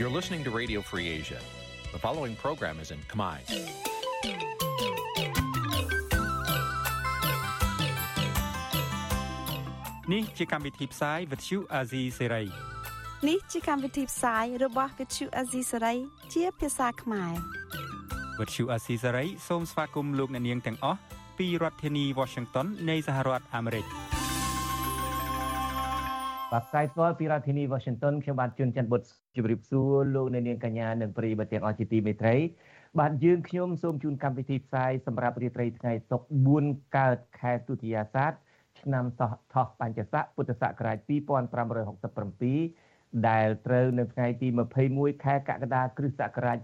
You're listening to Radio Free Asia. The following program is in Khmer. នេះជាកម្មវិធីផ្សាយ Vuthu Azizi Serai នេះជាកម្មវិធីផ្សាយរបស់ Vuthu Azizi Serai ជាភាសាខ្មែរ Vuthu Azizi Serai សូមស្វាគមន៍លោកអ្នកនាងទាំងអស់ពីរដ្ឋធានី Washington នៃសហរដ្ឋអាមេរិក បាទផ្សាយផ្ទាល់ពីរដ្ឋធានី Washington ខ្ញុំបាទជួនច័ន្ទបុត្រជម្រាបសួរលោកអ្នកនាងកញ្ញានិងប្រិយមិត្តទាំងអស់ជាទីមេត្រីបាទយើងខ្ញុំសូមជូនកម្មវិធីផ្សាយសម្រាប់រាត្រីថ្ងៃសុក្រ4កើតខែទុតិយាសាទឆ្នាំសថោះបញ្ញស័កពុទ្ធសករាជ2567ដែលត្រូវនៅថ្ងៃទី21ខែកក្កដាគ្រិស្តសករាជ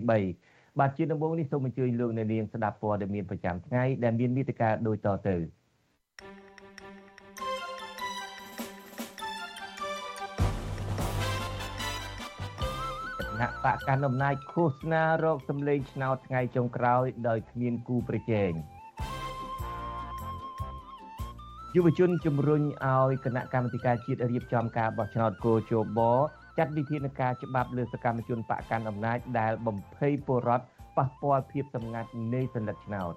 2023បាទជាដំបូងនេះសូមអញ្ជើញលោកអ្នកនាងស្ដាប់ព័ត៌មានប្រចាំថ្ងៃដែលមានមេត្តាដូចតទៅ ណៈបកកណ្ដាលអំណាចឃោសនារកសម្លេងឆ្នោតថ្ងៃចុងក្រោយដោយគ្មានគូប្រជែងយុវជនជំរុញឲ្យគណៈកម្មាធិការជាតិរៀបចំការបោះឆ្នោតគោជបចាត់វិធានការច្បាប់លើសកម្មជនបកកាន់អំណាចដែលបំភ័យពលរដ្ឋប៉ះពាល់ភាពសម្ងាត់នៃសន្តិឆ្នោត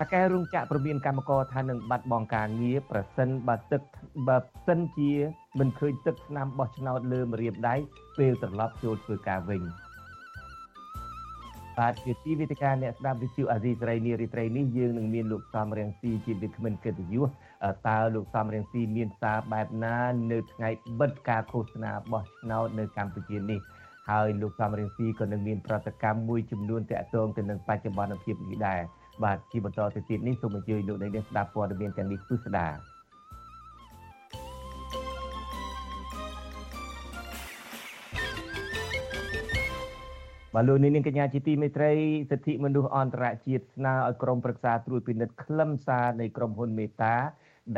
តកែរោងចក្រប្រមានកម្មករថានឹងបាត់បង់ការងារប្រសិនបើទឹកបើសិនជាមិនឃើញទឹកស្នាមបោះឆ្នោតលើម្រាមដៃពេលត្រឡប់ចូលធ្វើការវិញបាទជាទីវេទិកាអ្នកស្ដាប់វិទ្យុអាស៊ីសេរីនារីត្រីនេះយើងនឹងមានលោកសំរៀងស៊ីជាវិក្កាមិនកិត្តិយសតើលោកសំរៀងស៊ីមានសារបែបណានៅថ្ងៃបិទការឃោសនាបោះឆ្នោតនៅកម្ពុជានេះហើយលោកសំរៀងស៊ីក៏នឹងមានប្រតិកម្មមួយចំនួនតាក់ទងទៅនឹងបច្ចុប្បន្នភាពនេះដែរ បាទជាបន្តទៅទៀតនេះសូមអញ្ជើញលោកនាងស្ដាប់ព័ត៌មានទាំងនេះពិស្ដាបាទលោកនាងកញ្ញាជាទីមេត្រីសិទ្ធិមនុស្សអន្តរជាតិស្នើឲ្យក្រមប្រឹក្សាត្រួតពិនិត្យខ្លឹមសារនៃក្រុមហ៊ុនមេតា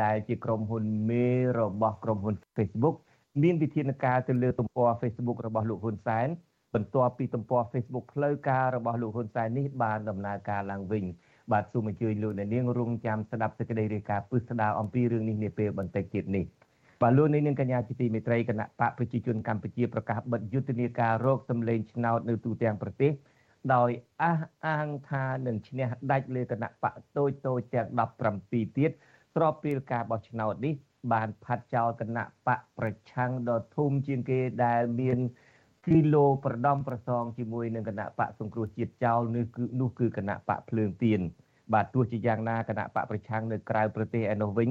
ដែលជាក្រុមហ៊ុនមេរបស់ក្រុមហ៊ុន Facebook មានវិធានការទៅលើទំព័រ Facebook របស់លោកហ៊ុនសែនបន្ទាប់ពីទំព័រ Facebook ផ្លូវការរបស់លោកហ៊ុនសែននេះបានដំណើរការឡើងវិញ បាទសូមអញ្ជើញលោកអ្នកនាងរងចាំស្ដាប់សេចក្តីរាយការណ៍ពិស្ដារអំពីរឿងនេះនាពេលបន្តិចទៀតនេះបាទលោកនាងកញ្ញាជាទីមេត្រីគណៈបកប្រជាជនកម្ពុជាប្រកាសបិទយុទ្ធនាការរកសម្លេងឆ្នោតនៅទូទាំងប្រទេសដោយអះអាងថានឹងឈ្នះដាច់លើគណៈបកតូចតូចទាំង17ទៀតស្របពេលការបោះឆ្នោតនេះបានផាត់ចោលគណៈបកប្រឆាំងដ៏ធំជាងគេដែលមាន គីឡូប្រដំប្រសងជាមួយនឹងគណៈបកសង្គ្រោះជាតិចោលនោះគឺនោះគឺគណៈបកភ្លើងទៀនបាទទោះជាយ៉ាងណាគណៈបកប្រឆាំងនៅក្រៅប្រទេសឯនោះវិញ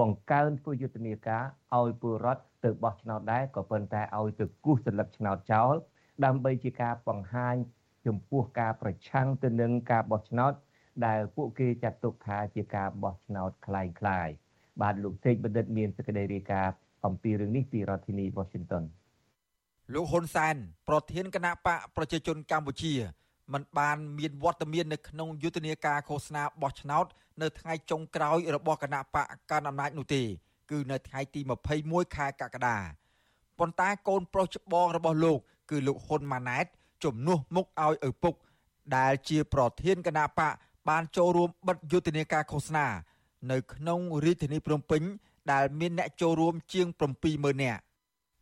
បង្កើនធ្វើយុទ្ធនាការឲ្យពលរដ្ឋទៅបោះឆ្នោតដែរក៏ប៉ុន្តែឲ្យទៅគូសសន្លឹកឆ្នោតចោលដើម្បីជាការបង្ហាញចំពោះការប្រឆាំងទៅនឹងការបោះឆ្នោតដែលពួកគេចាត់ទុកថាជាការបោះឆ្នោតคล้ายៗបាទលោកសេកបណ្ឌិតមានសេចក្តីរាយការណ៍អំពីរឿងនេះពីរដ្ឋធានី Washington លោកហ៊ុនសែនប្រធានគណៈបកប្រជាជនកម្ពុជាមិនបានមានវត្តមាននៅក្នុងយុទ្ធនាការឃោសនាបោះឆ្នោត នៅថ្ងៃចុងក្រោយរបស់គណៈបកកណ្ដាលអំណាចនោះទេ គឺនៅថ្ងៃទី21ខែកក្កដាប៉ុន្តែកូនប្រុសច្បងរបស់លោក គឺលោកហ៊ុនម៉ាណែតជំនួសមុខឲ្យឪពុក ដែលជាប្រធានគណៈបកបានចូលរួមបិទយុទ្ធនាការឃោសនា នៅក្នុងរាជធានីភ្នំពេញដែលមានអ្នកចូលរួមជាង70000នាក់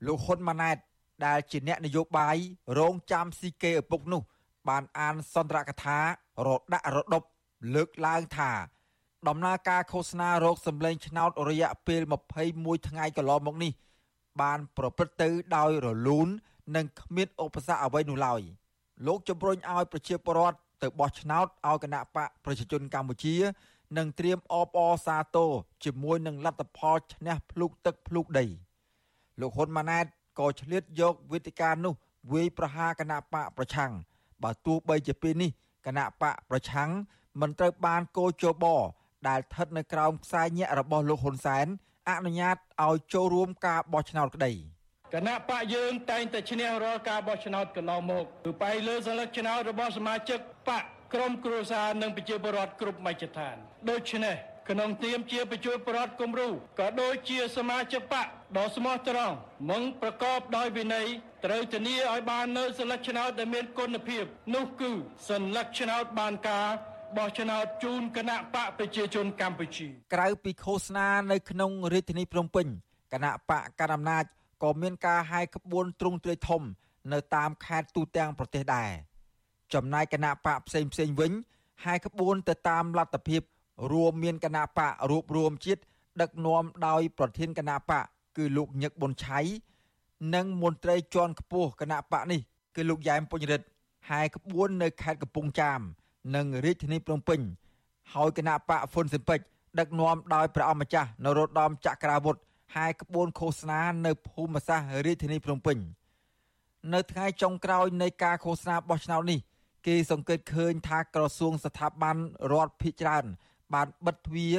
លោកហ៊ុនម៉ាណែត ដែលជាអ្នកនយោបាយរងចាំស៊ីគេឪពុកនោះ បានអានសន្ទរកថារដាក់រដប់លើកឡើងថា ដំណើរការឃោសនារោគសម្លេងឆ្នោតរយៈពេល21ថ្ងៃកន្លងមកនេះ បានប្រព្រឹត្តទៅដោយរលូន និងគ្មានឧបសគ្គអ្វីនោះឡើយលោកជំរុញឲ្យប្រជាពលរដ្ឋទៅបោះឆ្នោតឲ្យគណៈបកប្រជាជនកម្ពុជានិងត្រៀមអបអរសាទរជាមួយនឹងលទ្ធផលឈ្នះភ្លុកទឹកភ្លុកដីលោកហ៊ុនម៉ាណែត ក៏ឆ្លៀតយកវេទិកានោះវាយប្រហារគណៈបកប្រឆាំងបើទោះបីជាពេលនេះគណៈបកប្រឆាំងមិនត្រូវបានកោជបដែលស្ថិតនៅក្រោមខ្សែញាក់របស់លោកហ៊ុនសែនអនុញ្ញាតឲ្យចូលរួមការបោះឆ្នោតក្តីគណៈបកយើងតែងតែឈ្នះរាល់ការបោះឆ្នោតកន្លងមកគឺបែរលើសន្លឹកឆ្នោតរបស់សមាជិកបកក្រុមគ្រួសារនិងប្រជាពលរដ្ឋគ្រប់មជ្ឈដ្ឋានដូច្នេះ ក្នុងនាមជាបញ្ជួយប្រដ្ឋគំរូក៏ដូចជាសមាជិកបកដ៏ស្មោះត្រង់មិនប្រកបដោយវិន័យត្រូវធានាឲ្យបាននៅសិលឹកឆ្នោតដែលមានគុណភាព នោះគឺសិលឹកឆ្នោតបានការបោះឆ្នោតជូនគណៈបកប្រជាជនកម្ពុជា ក្រៅពីឃោសនានៅក្នុងរាជធានីភ្នំពេញគណៈបកកណ្ដាលអំណាចក៏មានការហាយក្បួនទ្រង់ទ្រាយធំ នៅតាមខេត្តទូទាំងប្រទេសដែរចំណែកគណៈបកផ្សេងផ្សេងវិញហាយក្បួនទៅតាមលទ្ធភាព រួមមានគណៈបករួបរวมជាតិដឹកនាំដោយប្រធានគណៈបកគឺលោកញឹកប៊ុនឆៃនិងមន្ត្រីជាន់ខ្ពស់គណៈបកនេះគឺលោកយ៉ែមពុញរិទ្ធហាយក្បួននៅខេត្តកំពង់ចាម និងរាជធានីភ្នំពេញ ហើយគណៈបកហ្វុនស៊ិនពេជ្រដឹកនាំដោយព្រះអង្គម្ចាស់នរោត្តមចក្រាវុធហាយក្បួនឃោសនានៅភូមិសាស្ត្ររាជធានីភ្នំពេញ នៅថ្ងៃចុងក្រោយនៃការឃោសនាបោះឆ្នោតនេះគេសង្កេតឃើញថាក្រសួងស្ថាប័នរដ្ឋភិជាច្រើន បានបិទទ្វារ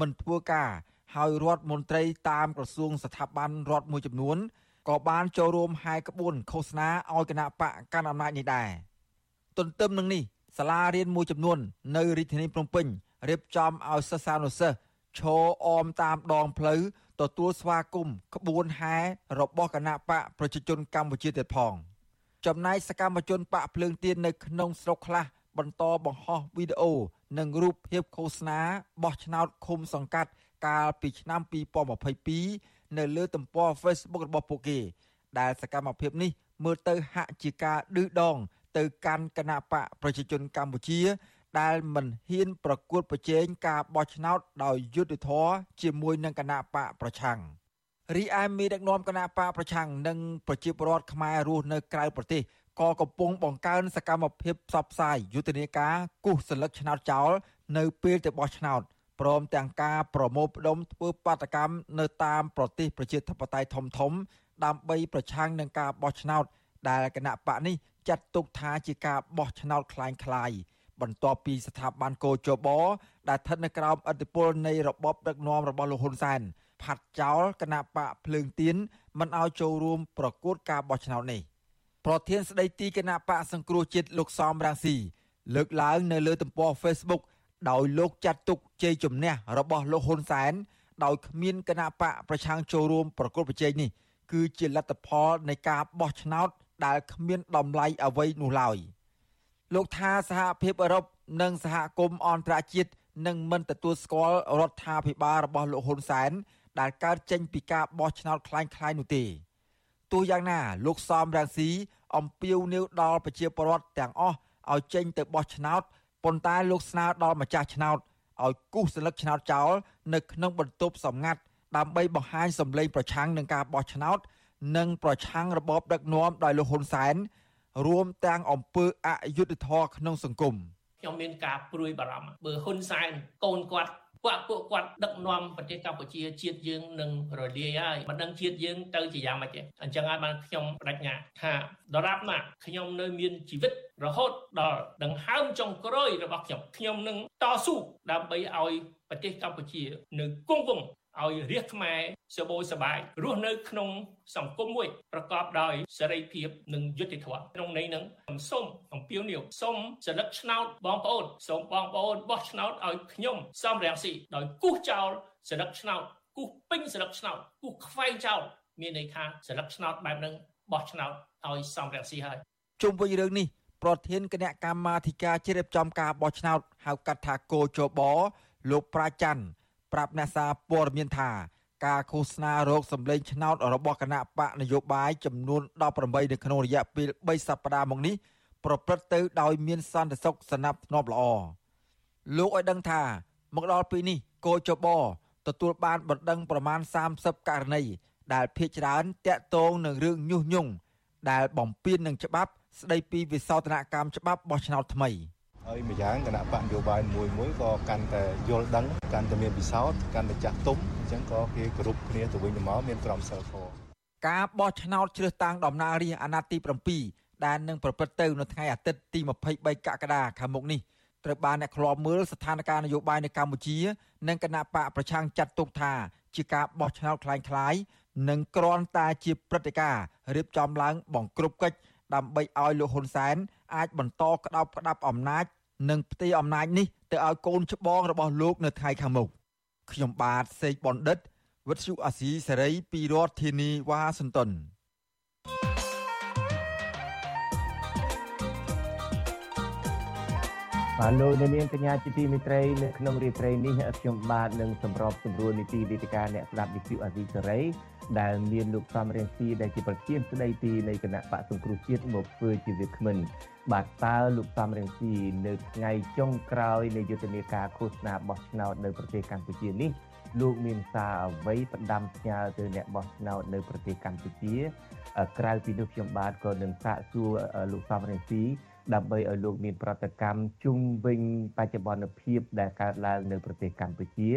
មិនធ្វើការហើយរដ្ឋមន្ត្រីតាមក្រសួងស្ថាប័នរដ្ឋមួយចំនួនក៏បានចូលរួមហែក្បួនឃោសនាឲ្យគណៈបកកាន់អំណាចនេះដែរទន្ទឹមនឹងនេះសាលារៀនមួយចំនួន នៅរាជធានីភ្នំពេញរៀបចំឲ្យសិស្សានុសិស្សឈរអមតាមដងផ្លូវទទួលស្វាគមន៍ក្បួនហែរបស់គណៈបកប្រជាជនកម្ពុជាទៀតផង ចំណែកសកម្មជនបកភ្លើងទៀននៅក្នុងស្រុកខ្លះបន្តបង្ហោះវីដេអូ និងរូបភាពឃោសនាបោះឆ្នោតឃុំសង្កាត់កាលពីឆ្នាំ2022នៅលើទំព័រ Facebook របស់ពួកគេ ដែលសកម្មភាពនេះមើលទៅហាក់ជាការឌឺដង ទៅកាន់គណៈបកប្រជាជនកម្ពុជា ដែលមិនហ៊ានប្រកួតប្រជែងការបោះឆ្នោតដោយយុត្តិធម៌ជាមួយនឹងគណៈបកប្រឆាំងរីឯមេដឹកនាំគណៈបកប្រឆាំងនិងប្រជាពលរដ្ឋខ្មែររស់នៅក្រៅប្រទេស ក៏កំពុងបង្កើនសកម្មភាពផ្សព្វផ្សាយយុទ្ធនាការគូសសន្លឹកឆ្នោតចោលនៅពេលទៅបោះឆ្នោតព្រមទាំងការប្រមូលផ្ដុំធ្វើបាតកម្មនៅតាមប្រទេសប្រជាធិបតេយ្យធំធំដើម្បីប្រឆាំងនឹងការបោះឆ្នោតដែលគណៈបកនេះចាត់ទុកថាជាការបោះឆ្នោតคล้ายៗបន្ទាប់ពីស្ថាប័នកោជបដែលស្ថិតនៅក្រោមឥទ្ធិពលនៃរបបដឹកនាំរបស់លោកហ៊ុនសែនផាត់ចោលគណៈបកភ្លើងទៀនមិនឲ្យចូលរួមប្រកួតការបោះឆ្នោតនេះ ប្រធានស្ដីទីគណៈបកសង្គ្រោះជាតិលោកសំរាំងស៊ីលើកឡើងនៅលើទំព័រ Facebook ដោយលោកចាត់ទុកជ័យជំនះរបស់លោកហ៊ុនសែនដោយគ្មានគណៈបកប្រឆាំងចូលរួមប្រកួតប្រជែងនេះគឺជាលទ្ធផលនៃការបោះឆ្នោតដែលគ្មានតម្លៃអ្វីនោះឡើយលោកថាសហភាពអឺរ៉ុបនិងសហគមន៍អន្តរជាតិនឹងមិនទទួលស្គាល់រដ្ឋាភិបាលរបស់លោកហ៊ុនសែនដែលកើតចេញពីការបោះឆ្នោតคล้ายៗនោះទេ ទោះយ៉ាងណា លោកសំរាំងស៊ីអំពាវនាវដល់ប្រជាពលរដ្ឋទាំងអស់ឲ្យចេញទៅបោះឆ្នោតប៉ុន្តែលោកស្នើដល់ម្ចាស់ឆ្នោតឲ្យគូសសន្លឹកឆ្នោតចោលនៅក្នុងបន្ទប់សម្ងាត់ដើម្បីបង្ហាញសម្លេងប្រឆាំងនឹងការបោះឆ្នោត និងប្រឆាំងរបបដឹកនាំដោយលោកហ៊ុនសែនរួមទាំងអំពើអយុត្តិធម៌ក្នុងសង្គមខ្ញុំមានការព្រួយបារម្ភបើហ៊ុនសែនកូនគាត់ ពួកពួកគាត់ដឹកនាំប្រទេសកម្ពុជាជាតិយើងនឹងរលាយហើយមិនដឹងជាតិយើងទៅជាយ៉ាងម៉េចទេអញ្ចឹងហើយបានខ្ញុំបដិញ្ញាថាដរាបណាខ្ញុំនៅមានជីវិតរហូតដល់ដង្ហើមចុងក្រោយរបស់ខ្ញុំខ្ញុំនឹងតស៊ូដើម្បីឲ្យប្រទេសកម្ពុជា នៅគង់វង្ស ឲ្យរាជខ្មែរសបោសបាយរស់នៅក្នុងសង្គមមួយប្រកបដោយសេរីភាពនិងយុត្តិធម៌ក្នុងន័យនឹងសូមអំពាវនាវសូមសិលឹកឆ្នោតបងប្អូនសូមបងប្អូនបោះឆ្នោតឲ្យខ្ញុំសំរាំងស៊ីដោយគូសចោលសិលឹកឆ្នោតគូសពេញសិលឹកឆ្នោតគូសខ្វែងចោលមានន័យថាសិលឹកឆ្នោតបែបហ្នឹងបោះឆ្នោតឲ្យសំរាំងស៊ីហើយជុំវិញរឿងនេះប្រធានគណៈកម្មាធិការជ្រៀបចំការបោះឆ្នោតហៅកាត់ថាគោចបលោកប្រាច័ន្ទ ប្រាប់អ្នកសារព័ត៌មានថាការឃោសនារោគសម្លេងឆ្នោតរបស់គណៈបកនយោបាយចំនួន18នៅក្នុងរយៈពេល3សប្តាហ៍មកនេះប្រព្រឹត្តទៅដោយមានសន្តិសុខសណ្ដាប់ធ្នាប់ល្អលោកឲ្យដឹងថាមកដល់ពេលនេះកោចបទទួលបានបណ្ដឹងប្រមាណ30ករណីដែលភ ieck ច្រើនតាក់ទងនឹងរឿងញុះញង់ដែលបំពេញនឹងច្បាប់ស្ដីពីវិសោធនកម្មច្បាប់បោះឆ្នោតថ្មី។ ហើយម្យ៉ាងគណៈបកនយោបាយមួយមួយក៏កាន់តែយល់ដឹងកាន់តែមានពិសោធន៍កាន់តែចាស់ទុំអញ្ចឹងក៏គេគោរពគ្នាទៅវិញទៅមកមានក្រមសីលធម៌ការបោះឆ្នោតជ្រើសតាំងតំណាងរាស្ត្រអាណត្តិទី7ដែលនឹងប្រព្រឹត្តទៅនៅថ្ងៃអាទិត្យទី23កក្កដាខាងមុខនេះត្រូវបានអ្នកខ្លាប់មើលស្ថានភាពនយោបាយនៅកម្ពុជា និងគណៈបកប្រឆាំងចាត់ទុកថាជាការបោះឆ្នោតคล้ายៗនិងគ្រាន់តែជាព្រឹត្តិការណ៍រៀបចំឡើងបង្ក្រប់កិច្ចដើម្បីឲ្យលោកហ៊ុនសែនអាចបន្តក្តោបក្តាប់អំណាច និងផ្ទេរអំណាចនេះទៅឲ្យកូនច្បងរបស់លោកនៅថ្ងៃខាងមុខខ្ញុំបាទសេកបណ្ឌិតវិទ្យុអាស៊ីសេរីពីរដ្ឋធានីវ៉ាស៊ីនតោនបាទលោកអ្នកនាងកញ្ញាជាទីមេត្រីនៅក្នុងរាត្រីនេះខ្ញុំបាទនឹងសម្របសម្រួលនីតិវិទ្យាអ្នកស្ដាប់វិទ្យុអាស៊ីសេរី ដែលមានលោកសំរៀងស៊ីដែលជាប្រធានស្ដីទីនៃគណៈបកសង្គ្រោះជាតិមកធ្វើជាវាគ្មិនបាទតើលោកសំរៀងស៊ីនៅថ្ងៃចុងក្រោយនៃយុទ្ធនាការឃោសនាបោះឆ្នោតនៅប្រទេសកម្ពុជានេះលោកមានសារអ្វីផ្ដាំផ្ញើទៅអ្នកបោះឆ្នោតនៅប្រទេសកម្ពុជា ក្រៅពីនោះខ្ញុំបាទក៏នឹងសាកសួរលោកសំរងស៊ីដើម្បីឲ្យលោកមានប្រតិកម្មជុំវិញបច្ចុប្បន្នភាពដែលកើតឡើងនៅប្រទេសកម្ពុជា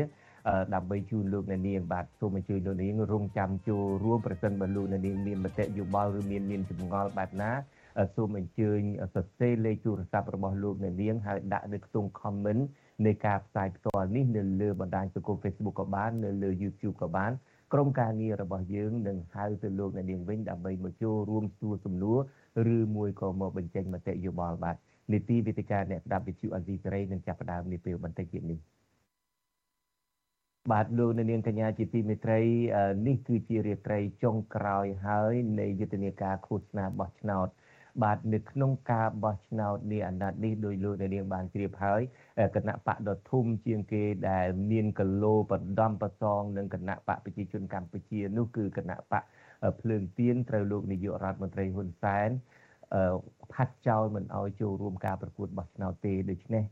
ដើម្បីជូនលោកអ្នកនាងបាទសូមអញ្ជើញលោកនាងរងចាំចូលរួមប្រសិនបើលោកអ្នកនាងមានមតិយោបល់ឬមានមានចម្ងល់បែបណាសូមអញ្ជើញសរសេរលេខទូរស័ព្ទរបស់លោកអ្នកនាងហើយដាក់នៅក្នុង comment នៃការផ្សាយផ្ទាល់នេះនៅលើបណ្ដាញសង្គម Facebook ក៏បាននៅលើ YouTube ក៏បានក្រុមការងាររបស់យើងនឹងហៅទៅលោកអ្នកនាងវិញដើម្បីមកចូលរួមសួរសំណួរឬមួយក៏មកបញ្ចេញមតិយោបល់បាទនីតិវិទ្យាអ្នកស្ដាប់វិទ្យុអេស៊ីសេរីនឹងចាប់ផ្ដើមនាពេលបន្តិចទៀតនេះ បាទលោកនាងកញ្ញាជាទីមេត្រីនេះគឺជារាត្រីចុងក្រោយហើយនៃយុទ្ធនាការឃោសនាបោះឆ្នោតបាទនៅក្នុងការបោះឆ្នោតនេះអាណត្តិនេះដោយលោកនាងបានជ្រាបហើយគណៈបកដធំជាងគេដែលមានកលោបដំប្រសងនឹងគណៈបកប្រជាជនកម្ពុជានោះគឺគណៈបកភ្លើងទៀនត្រូវលោកនាយករដ្ឋមន្ត្រីហ៊ុនសែនផាត់ចោលមិនអោយចូលរួមការប្រកួតបោះឆ្នោតទេដូច្នេះ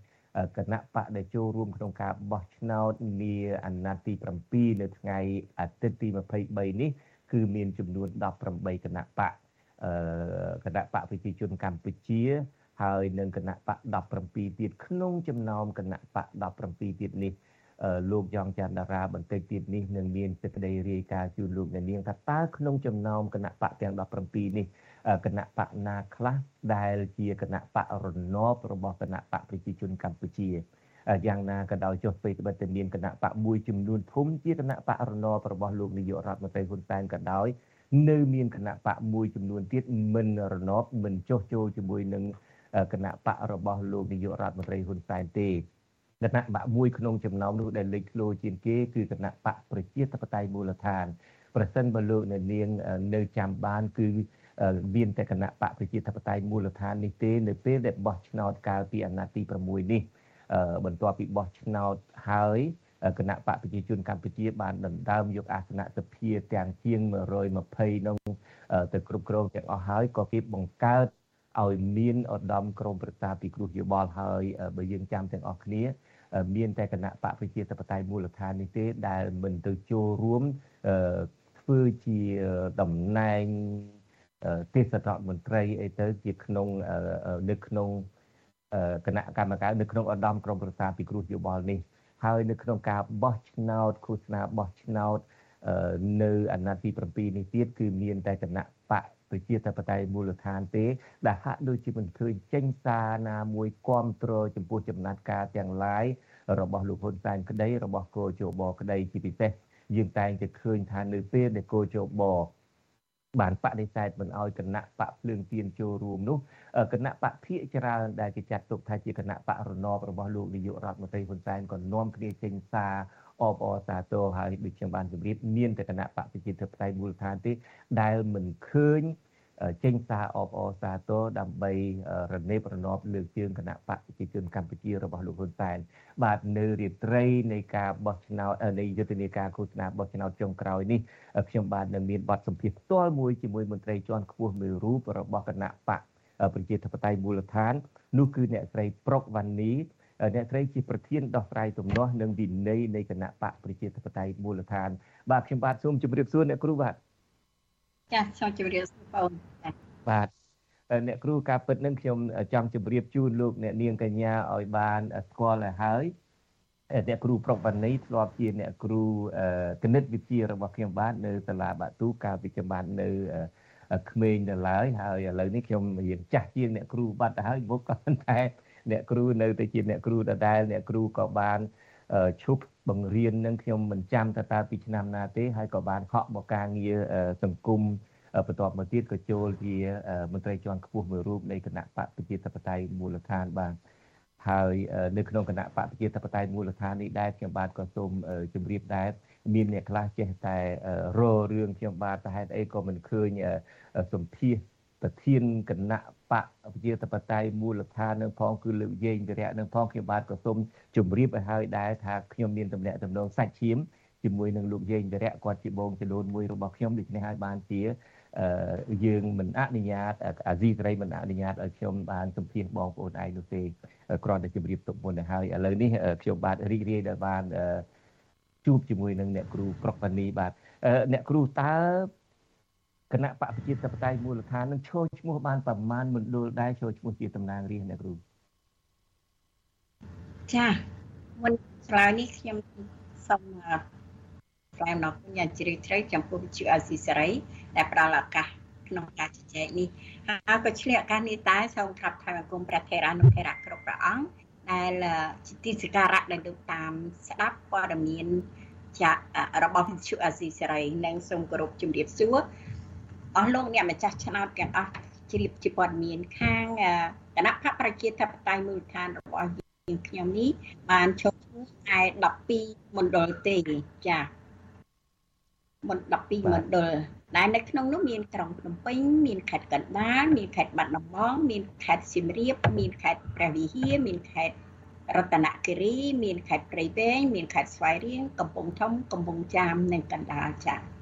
គណៈបកដែលចូលរួមក្នុងការបោះឆ្នោតនាអាណត្តិទី7នៅថ្ងៃអាទិត្យទី23នេះគឺមានចំនួន18គណៈបកគណៈបកប្រជាជនកម្ពុជាហើយនឹងគណៈបក17ទៀតក្នុងចំណោមគណៈបក17ទៀតនេះលោកយ៉ងច័ន្ទតារាបន្តិចទៀតនេះនឹងមានសេចក្តីរាយការណ៍ជូនលោកអ្នកនាងថាតើក្នុងចំណោមគណៈបកទាំង17នេះ គណៈបកណាខ្លះដែលជាគណៈបករណបរបស់គណៈបកប្រជាជនកម្ពុជាយ៉ាងណាក៏ដោយចុះពេលត្បិតតែមានគណៈបកមួយចំនួនធំជាគណៈបករណបរបស់លោកនាយករដ្ឋមន្ត្រីហ៊ុនសែនក៏ដោយនៅមានគណៈបកមួយចំនួនទៀតមិនរណបមិនចុះចូលជាមួយនឹងគណៈបករបស់លោកនាយករដ្ឋមន្ត្រីហ៊ុនសែនទេគណៈបកមួយក្នុងចំណោមនោះដែលលេចធ្លោជាងគេគឺគណៈបកប្រជាធិបតេយ្យមូលដ្ឋានប្រសិនបើលោកនៅនាងនៅចាំបានគឺ មានតែគណៈបកប្រជាធិបតេយ្យមូលដ្ឋាននេះទេនៅពេលដែលបោះឆ្នោតកាលពីអាណត្តិទី6នេះបន្ទាប់ពីបោះឆ្នោតហើយគណៈបកប្រជាជនកម្ពុជាបានដណ្ដើមយកអាសនៈសភាទាំងជាង120នោះទៅគ្រប់គ្រងទាំងអស់ហើយក៏គេបង្កើតឲ្យមានឧត្តមក្រមប្រឹក្សាពិគ្រោះយោបល់ហើយបើយើងចាំទាំងអស់គ្នា មានតែគណៈបកប្រជាធិបតេយ្យមូលដ្ឋាននេះទេដែលមិនទៅចូលរួមធ្វើជាតំណែង ទេសរដ្ឋមន្ត្រីអីទៅជាក្នុងនៅក្នុងគណៈកម្មការនៅក្នុងឧត្តមក្រមប្រឹក្សាពិគ្រោះយោបល់នេះហើយនៅក្នុងការបោះឆ្នោតឃោសនាបោះឆ្នោតនៅអាណត្តិទី7នេះទៀតគឺមានតែគណៈបកប្រជាធិបតេយ្យមូលដ្ឋានទេ ដែលហាក់ដូចជាមិនឃើញចេញសារណាមួយគ្រប់គ្រងចំពោះចំណាត់ការទាំងឡាយរបស់លោកហ៊ុនសែនក្តីរបស់គោជបក្តីជាពិសេសយើងតែងតែឃើញថានៅពេលដែលគោជប បានបដិសេធមិនអោយគណៈបកភ្លើងទៀនចូលរួមនោះគណៈបកភិកច្រើនដែលគេចាត់ទុកថាជាគណៈបករណបរបស់លោកនាយករដ្ឋមន្ត្រីហ៊ុនសែនក៏នាំគ្នាចេញសារអបអរសាទរហើយដូចខ្ញុំបានជម្រាបមានតែគណៈបកប្រជាធិបតេយ្យមូលដ្ឋានទេដែលមិនឃើញ ចេញសារអបអរសាទរដើម្បីរនេបរណបលើកជើងគណៈបកប្រជាជនកម្ពុជារបស់លោកហ៊ុនសែនបាទនៅរាត្រីនៃការបោះឆ្នោតនៃយុទ្ធនាការឃោសនាបោះឆ្នោតចុងក្រោយនេះខ្ញុំបាទនឹងមានបទសម្ភាសន៍ផ្ទាល់មួយជាមួយមន្ត្រីជាន់ខ្ពស់មួយរូបរបស់គណៈបកប្រជាធិបតេយ្យមូលដ្ឋាននោះគឺអ្នកស្រីប្រុកវ៉ានីអ្នកស្រីជាប្រធានដោះស្រាយទំនាស់និងវិន័យនៃគណៈបកប្រជាធិបតេយ្យមូលដ្ឋានបាទខ្ញុំបាទសូមជម្រាបសួរអ្នកគ្រូបាទ ចាសូមជម្រាបសួរបងបាទអ្នកគ្រូការពិតនឹងខ្ញុំចង់ជម្រាបជូនលោកអ្នកនាងកញ្ញាឲ្យបានស្គាល់ឲ្យហើយអ្នកគ្រូប្រុកវណ្ណីធ្លាប់ជាអ្នកគ្រូគណិតវិទ្យារបស់ខ្ញុំបាទនៅសាលាបាទូកាលពីខ្ញុំបាននៅក្មេងដល់ឡើយហើយឥឡូវនេះខ្ញុំរៀនចាស់ជាងអ្នកគ្រូបាត់ទៅហើយមុខក៏តែអ្នកគ្រូនៅតែជាអ្នកគ្រូដដែលអ្នកគ្រូក៏បានឈប់ បង្រៀននឹងខ្ញុំមិនចាំតើតើពីឆ្នាំណាទេហើយក៏បានហក់មកការងារសង្គមបន្ទាប់មកទៀតក៏ចូលជាមន្ត្រីជាន់ខ្ពស់មួយរូបនៃគណៈបកប្រជាធិបតេយ្យមូលដ្ឋានបាទហើយនៅក្នុងគណៈបកប្រជាធិបតេយ្យមូលដ្ឋាននេះដែរខ្ញុំបាទក៏សូមជម្រាបដែរមានអ្នកខ្លះចេះតែររឿងខ្ញុំបាទតែហេតុអីក៏មិនឃើញសម្ភាសប្រធានគណៈ បកប្រជាធិបតេយ្យមូលដ្ឋាននឹងផងគឺលើកយេងវិរៈនឹងផងខ្ញុំបាទក៏សូមជម្រាបឲ្យហើយដែរថាខ្ញុំមានតំណែងតំណងសាច់ឈាមជាមួយនឹងលោកយេងវិរៈគាត់ជាបងចលូនមួយរបស់ខ្ញុំដូច្នេះហើយបានជាយើងមិនអនុញ្ញាតអាស៊ីសេរីមិនអនុញ្ញាតឲ្យខ្ញុំបានសម្ភាសបងប្អូនឯងនោះទេគ្រាន់តែជម្រាបទុកមុនទៅហើយឥឡូវនេះខ្ញុំបាទរីករាយដែលបានជួបជាមួយនឹងអ្នកគ្រូប្រុកបានីបាទអ្នកគ្រូតើ គណៈបកប្រជាធិបតេយ្យមូលដ្ឋាននឹងឈរឈ្មោះបានប្រមាណមណ្ឌលដែរឈរឈ្មោះជាតំណាងរាស្ត្រអ្នកគ្រូចាមុនឆ្លើយនេះខ្ញុំសូមថ្លែងអំណរគុណយ៉ាងជ្រាលជ្រៅចំពោះវិទ្យុអាស៊ីសេរីដែលផ្ដល់ឱកាសក្នុងការជជែកនេះហើយក៏ឆ្លៀកឱកាសនេះតែសូមក្រាបថ្លែងបង្គំព្រះថេរានុថេរៈគ្រប់ព្រះអង្គដែលជាទីសក្ការៈដែលលោកតាមស្ដាប់ព័ត៌មានចារបស់វិទ្យុអាស៊ីសេរីនិងសូមគោរពជំរាបសួរ អស់លោកអ្នកម្ចាស់ឆ្នោតទាំងអស់ជ្រាបជាព័ត៌មានខាងគណៈបកប្រជាធិបតេយ្យមូលដ្ឋានរបស់យើងខ្ញុំនេះបានឈប់ឈ្មោះឯ12មណ្ឌលទេចាមណ្ឌល12មណ្ឌលដែលនៅក្នុងនោះមានក្រុងភ្នំពេញមានខេត្តកណ្ដាលមានខេត្តបាត់ដំបងមានខេត្តសៀមរាបមានខេត្តព្រះវិហារមានខេត្តរតនគិរី មានខេត្តព្រៃវែងមានខេត្តស្វាយរៀងកំពង់ធំកំពង់ចាមនិងកណ្ដាលចា៎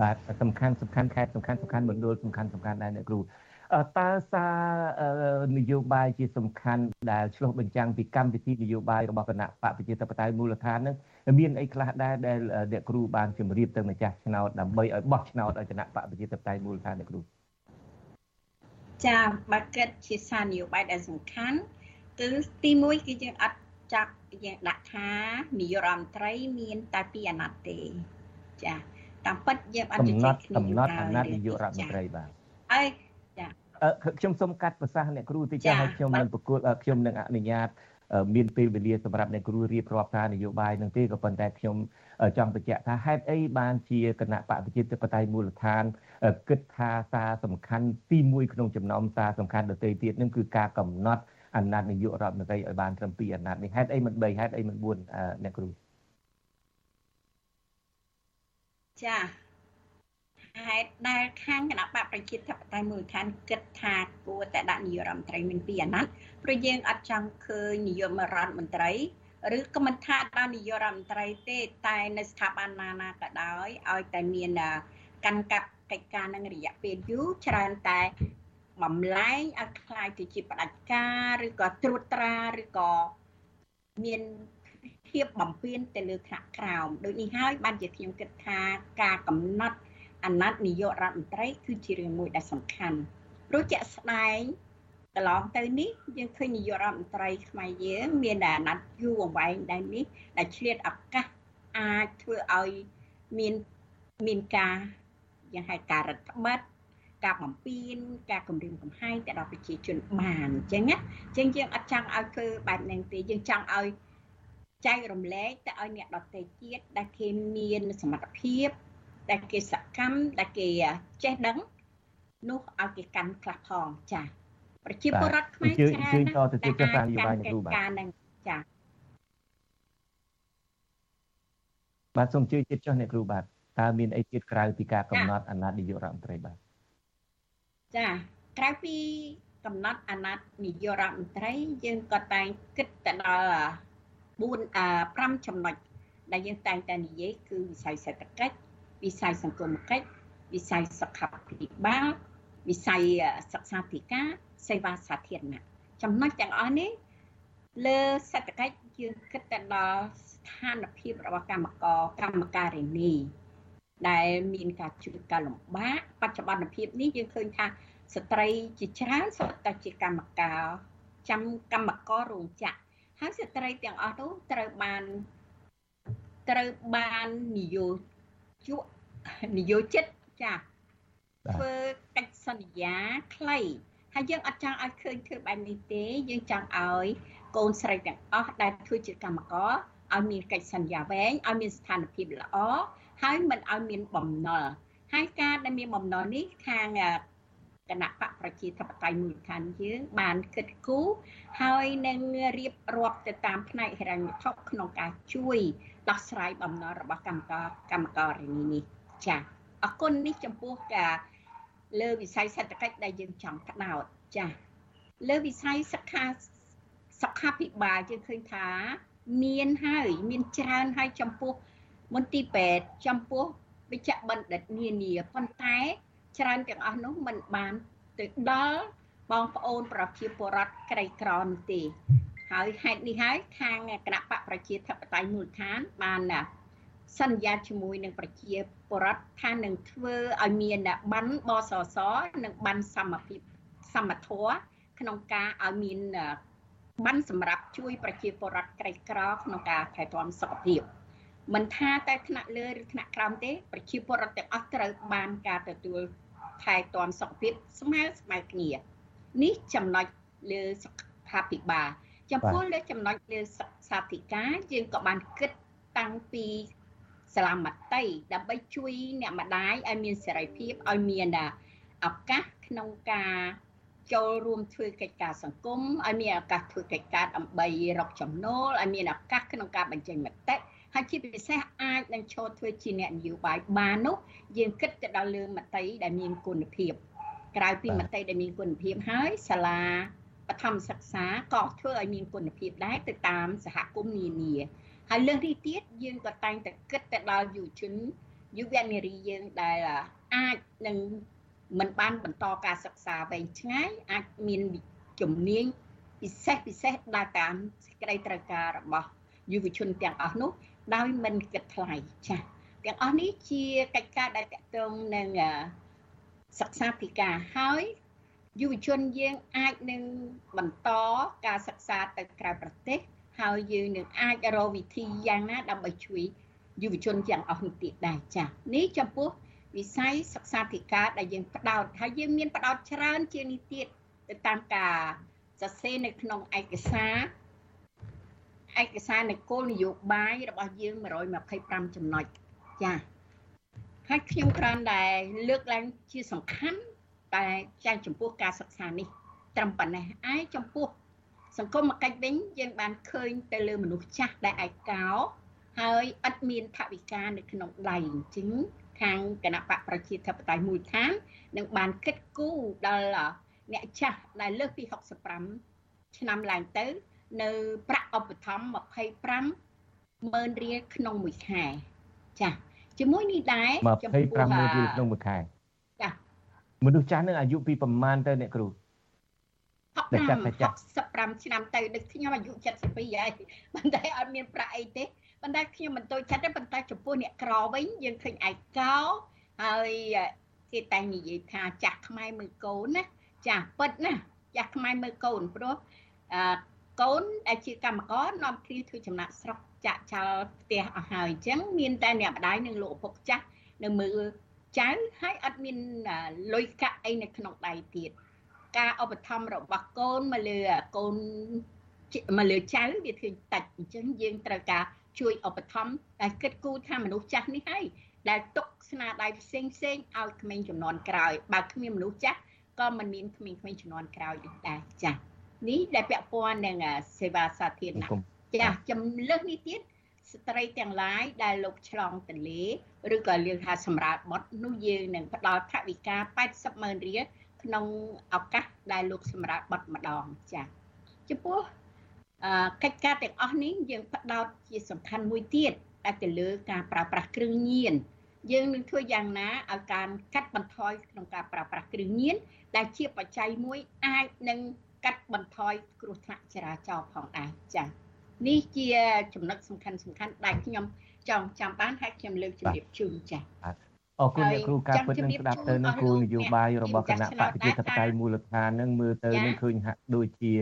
បាទសំខាន់សំខាន់ខេត្តសំខាន់សំខាន់មណ្ឌលសំខាន់សំខាន់ដែរអ្នកគ្រូតើសារនយោបាយជាសំខាន់ដែលឆ្លុះបញ្ចាំងពីកម្មវិធីនយោបាយរបស់គណៈបកប្រជាធិបតេយ្យមូលដ្ឋាននឹងមានអីខ្លះដែរដែលអ្នកគ្រូបានជម្រាបទៅម្ចាស់ឆ្នោតដើម្បីឲ្យបោះឆ្នោតឲ្យគណៈបកប្រជាធិបតេយ្យមូលដ្ឋានអ្នកគ្រូចាបើគិតជាសារនយោបាយដែលសំខាន់គឺទី1គឺយើងអត់ចាប់យើងដាក់ថានាយករដ្ឋមន្ត្រីមានតែពីរអាណត្តិទេចា តាមពិតយើងអត់ជជែកគ្នាកំណត់អាណត្តិនាយករដ្ឋមន្ត្រីបាទហើយចាខ្ញុំសូមកាត់ប្រសាសន៍អ្នកគ្រូតិចឲ្យខ្ញុំនឹងប្រកួតខ្ញុំនឹងអនុញ្ញាតមានពេលវេលាសម្រាប់អ្នកគ្រូរៀបរាប់ការនយោបាយនឹងទេក៏ប៉ុន្តែខ្ញុំចង់បញ្ជាក់ថាហេតុអីបានជាគណៈបកប្រជាធិបតេយ្យមូលដ្ឋានគិតថាសារសំខាន់ទី1ក្នុងចំណោមសារសំខាន់ដទៃទៀតនឹងគឺការកំណត់អាណត្តិនាយករដ្ឋមន្ត្រីឲ្យបានត្រឹម2អាណត្តិនេះហេតុអីមិន3ហេតុអីមិន4អ្នកគ្រូ ចាហេតុដែលខាងគណៈបកប្រជាធិបតេយ្យមូលដ្ឋានគិតថាគួរតែដាក់នាយករដ្ឋមន្ត្រីមានពីរអាណត្តិព្រោះយើងអត់ចង់ឃើញនាយករដ្ឋមន្ត្រីឬក៏មិនថាដល់នាយករដ្ឋមន្ត្រីទេតែនៅស្ថាប័នណាណាក៏ដោយឲ្យតែមានកាន់កាប់កិច្ចការនឹងរយៈពេលយូរច្រើនតែបំលែងឲ្យคล้ายទៅជាផ្ដាច់ការឬក៏ត្រួតត្រាឬក៏មាន ភាពបំពេញទៅលើថ្នាក់ក្រោមដូចនេះហើយបានជាខ្ញុំគិតថាការកំណត់អាណត្តិនាយករដ្ឋមន្ត្រីគឺជារឿងមួយដែលសំខាន់ព្រោះជាក់ស្ដែងកន្លងទៅនេះយើងឃើញនាយករដ្ឋមន្ត្រីខ្មែរយើងមានអាណត្តិយូរអង្វែងដែរនេះដែលឆ្លៀតឱកាសអាចធ្វើឲ្យមានមានការយ៉ាងហៅការរដ្ឋបတ်ការបំពេញការគម្រាមកំហែងទៅដល់ប្រជាជនបានអញ្ចឹងណាអញ្ចឹងយើងអត់ចង់ឲ្យធ្វើបែបហ្នឹងទេយើងចង់ឲ្យ ចែករំលែកទៅឲ្យអ្នកដទៃទៀតដែលគេមានសមត្ថភាពដែលគេសកម្មដែលគេចេះដឹងនោះឲ្យគេកាន់ខ្លះផងចា៎ប្រជាពលរដ្ឋខ្មែរច្រើនណាស់ជួយតទៅទៀតចាស់នយោបាយនៅគ្រូបាទការនឹងចា៎បាទសូមជួយទៀតចុះអ្នកគ្រូបាទតើមានអីទៀតក្រៅពីការកំណត់អាណត្តិនាយករដ្ឋមន្ត្រីបាទចាក្រៅពីកំណត់អាណត្តិនាយករដ្ឋមន្ត្រីយើងក៏តែងគិតទៅដល់ 4 5ចំណុចដែលយើងតែងតែនិយាយគឺវិស័យសេដ្ឋកិច្ចវិស័យសង្គមកិច្ចវិស័យសុខាភិបាលវិស័យសិក្សាធិការសេវាសាធារណៈចំណុចទាំងអស់នេះលើសេដ្ឋកិច្ចយើងគិតទៅដល់ស្ថានភាពរបស់កម្មករកម្មការិនី ដែលមានការជួបការលំបាកបច្ចុប្បន្នភាពនេះយើងឃើញថាស្ត្រីជាច្រើនសុទ្ធតែជាកម្មការចាំកម្មកររោងចក្រ ហើយស្ត្រីទាំងអស់នោះត្រូវបានត្រូវបាននិយោជកនិយោជិតចាធ្វើកិច្ចសន្យាខ្លីហើយយើងអត់ចង់ឲ្យឃើញធ្វើបែបនេះទេយើងចង់ឲ្យកូនស្រីទាំងអស់ដែលធ្វើជាកម្មករឲ្យមានកិច្ចសន្យាវែងឲ្យមានស្ថានភាពល្អហើយមិនឲ្យមានបំណុលហើយការដែលមានបំណុលនេះខាង គណៈបកប្រជាធិបតេយ្យមូលដ្ឋានយើងបានគិតគូរហើយនឹងរៀបរាប់ទៅតាមផ្នែកហិរញ្ញវត្ថុក្នុងការជួយដោះស្រាយបំណុលរបស់កម្មករកម្មកររនីនេះចាអរគុណនេះចំពោះការលើវិស័យសេដ្ឋកិច្ចដែលយើងចង់ផ្ដោតចាលើវិស័យសិក្ខាសុខាភិបាលយើងឃើញថាមានហើយមានច្រើនហើយចំពោះមន្ទីរពេទ្យចំពោះវិជ្ជបណ្ឌិតនានាប៉ុន្តែ ច្រើនទាំងអស់នោះមិនបានទៅដល់បងប្អូនប្រជាពលរដ្ឋក្រីក្រនោះទេ ហើយហេតុនេះហើយខាងគណៈបកប្រជាធិបតេយ្យមូលដ្ឋានបានសន្យាជាមួយនឹងប្រជាពលរដ្ឋថានឹងធ្វើឲ្យមានបានបសសនិងបានសមភាពសមធម៌ក្នុងការឲ្យមានបានសម្រាប់ជួយប្រជាពលរដ្ឋក្រីក្រក្នុងការថែទាំសុខភាពមិនថាតែថ្នាក់លើឬថ្នាក់ក្រោមទេប្រជាពលរដ្ឋទាំងអស់ត្រូវបានការទទួល ថែទាំសុខភាពស្មើស្មើគ្នានេះចំណុចលើសុខភិបាលចំពោះលើចំណុចលើសាធិការយើងក៏បានគិតតាំងពីសាលាមត្តេយ្យដើម្បីជួយអ្នកម្ដាយឲ្យមានសេរីភាពឲ្យមានឱកាសក្នុងការចូលរួមធ្វើកិច្ចការសង្គមឲ្យមានឱកាសធ្វើកិច្ចការដើម្បីរកចំណូលឲ្យមានឱកាសក្នុងការបញ្ចេញមតិ ហើយជាពិសេសអាចនឹងចូលធ្វើជាអ្នកនយោបាយបាននោះយើងគិតទៅដល់លើមតិដែលមានគុណភាពក្រៅពីមតិដែលមានគុណភាពហើយសាលាបឋមសិក្សាក៏ធ្វើឲ្យមានគុណភាពដែរទៅតាមសហគមន៍នានាហើយលើសនេះទៀតយើងក៏តែងតែគិតទៅដល់យុវជនយុវនារីយើងដែលអាចនឹងមិនបានបន្តការសិក្សាវែងឆ្ងាយអាចមានជំនាញពិសេសពិសេសដល់តាមសេចក្តីត្រូវការរបស់យុវជនទាំងអស់នោះ ដោយមិនគិតថ្លៃចា៎ទាំងអស់នេះជាកិច្ចការដែលតកតងនឹងសិក្សាពីការហើយយុវជនយើងអាចនឹងបន្តការសិក្សាទៅក្រៅប្រទេសហើយយើងនឹងអាចរកវិធីយ៉ាងណាដើម្បីជួយយុវជនទាំងអស់នេះទៀតដែរចា៎នេះចំពោះវិស័យសិក្សាធិការដែលយើងផ្ដោតហើយយើងមានផ្ដោតច្រើនជាងនេះទៀតទៅតាមការសរសេរនៅក្នុងឯកសារ ឯកសារនៃគោលនយោបាយរបស់យើង125ចំណុចចា៎ហើយខ្ញុំគ្រាន់តែលើកឡើងជាសំខាន់តែចែងចំពោះការសិក្សានេះ ត្រឹមប៉ុណ្ណេះឯចំពោះ សង្គមកិច្ចវិញយើងបានឃើញទៅលើមនុស្សចាស់ដែលឯកោហើយឥតមានថវិកានៅក្នុងដៃអញ្ចឹងខាងគណៈបកប្រជាធិបតេយ្យមួយឋាននឹងបានគិតគូរដល់អ្នកចាស់ដែលលើសពី65ឆ្នាំឡើងទៅ នៅប្រាក់ឧបត្ថម្ភ25ម៉ឺនរៀលក្នុងមួយខែចា៎ជាមួយនេះដែរ25ម៉ឺនរៀលក្នុងមួយខែចា៎មនុស្សចាស់នឹងអាយុពីប្រមាណទៅអ្នកគ្រូ65ឆ្នាំទៅដូចខ្ញុំអាយុ72ហើយប៉ុន្តែអត់មានប្រាក់អីទេប៉ុន្តែខ្ញុំមិនតូចចិត្តទេប៉ុន្តែចំពោះអ្នកក្រវិញយើងឃើញឯកោហើយគេតែងនិយាយថាចាស់ខ្មែរមើលកូនណាចាស់ពិតណាចាស់ខ្មែរមើលកូនព្រោះអឺ កូនដែលជាកម្មករនាំគ្នាធ្វើចំណាក់ស្រុកចាក់ចោលផ្ទះអស់ហើយអញ្ចឹងមានតែអ្នកម្ដាយនិងលោកឪពុកចាស់នៅមើលចៅហើយអត់មានលុយកាក់អីនៅក្នុងដៃទៀតការឧបត្ថម្ភរបស់កូនមកលើកូនមកលើចៅវាធ្វើតិចអញ្ចឹងយើងត្រូវការជួយឧបត្ថម្ភដែលគិតគូរថាមនុស្សចាស់នេះហើយដែលទុកស្នាដៃផ្សេងផ្សេងឲ្យក្មេងចំនួនក្រោយបើគ្មានមនុស្សចាស់ក៏មិនមានក្មេងៗចំនួនក្រោយដូចដែរចា៎ នេះដែលពាក់ព័ន្ធនឹងសេវាសាធារណៈចា៎ចំលើសនេះទៀតស្ត្រីទាំងឡាយដែលលោកឆ្លងទន្លេឬក៏លឿនថាសម្រាប់បត់នោះយើងនឹងផ្ដល់ថវិកា80ម៉ឺនរៀលក្នុងឱកាសដែលលោកសម្រាប់បត់ម្ដងចា៎ចំពោះកិច្ចការទាំងអស់នេះយើងផ្ដោតជាសំខាន់មួយទៀតដែលទៅលើការប្រើប្រាស់គ្រឿងញៀនយើងនឹងធ្វើយ៉ាងណាឲ្យការកាត់បន្ថយក្នុងការប្រើប្រាស់គ្រឿងញៀនដែលជាបច្ច័យមួយអាចនឹង កាត់បន្ថយគ្រោះថ្នាក់ចរាចរណ៍ផងដែរចា៎នេះជាចំណុចសំខាន់សំខាន់ដែលខ្ញុំចង់ចាំបានហើយខ្ញុំលើកជម្រាបជូនចា៎អរគុណអ្នកគ្រូការពិតនឹងស្ដាប់ទៅនឹងគោលនយោបាយរបស់គណៈបព្វជិតបតៃមូលដ្ឋាននឹងមើលទៅនឹងឃើញហាក់ដូចជា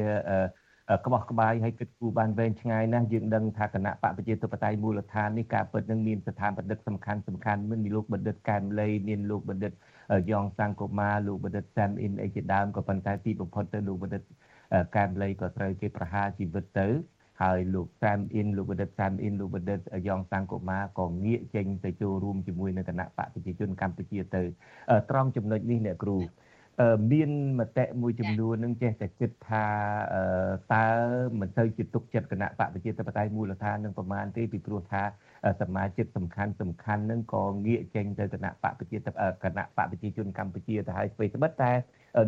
ក្បោះក្បាយហើយគិតគូរបានវែងឆ្ងាយណាស់យើងដឹងថាគណៈបកប្រជាធិបតេយ្យមូលដ្ឋាននេះការពិតនឹងមានស្ថានបណ្ឌិតសំខាន់សំខាន់មានលោកបណ្ឌិតកែមលីមានលោកបណ្ឌិត យ៉ងសាំងកូម៉ាលោកបណ្ឌិតសាំអ៊ីនអីជាដើមក៏ប៉ុន្តែទីបំផុតទៅលោកបណ្ឌិតកែមលីក៏ត្រូវគេប្រហារជីវិតទៅហើយលោកសាមអ៊ីនលោកបណ្ឌិតសាមអ៊ីនលោកបណ្ឌិតយ៉ងសាំងកូម៉ាក៏ងាកចេញទៅចូលរួមជាមួយនឹងគណៈបកប្រជាជនកម្ពុជាទៅត្រង់ចំណុចនេះអ្នកគ្រូ មានមតិមួយចំនួននឹងចេះតែគិតថាតើមិនទៅជាទុកចិត្តគណៈបកប្រជាធិបតេយ្យមូលដ្ឋាននឹងប្រមាណទេពីព្រោះថាសមាជិកសំខាន់សំខាន់ហ្នឹងក៏ងាកចេញទៅគណៈបកប្រជាគណៈបកប្រជាជនកម្ពុជាទៅហើយស្វ័យស្បិតតែ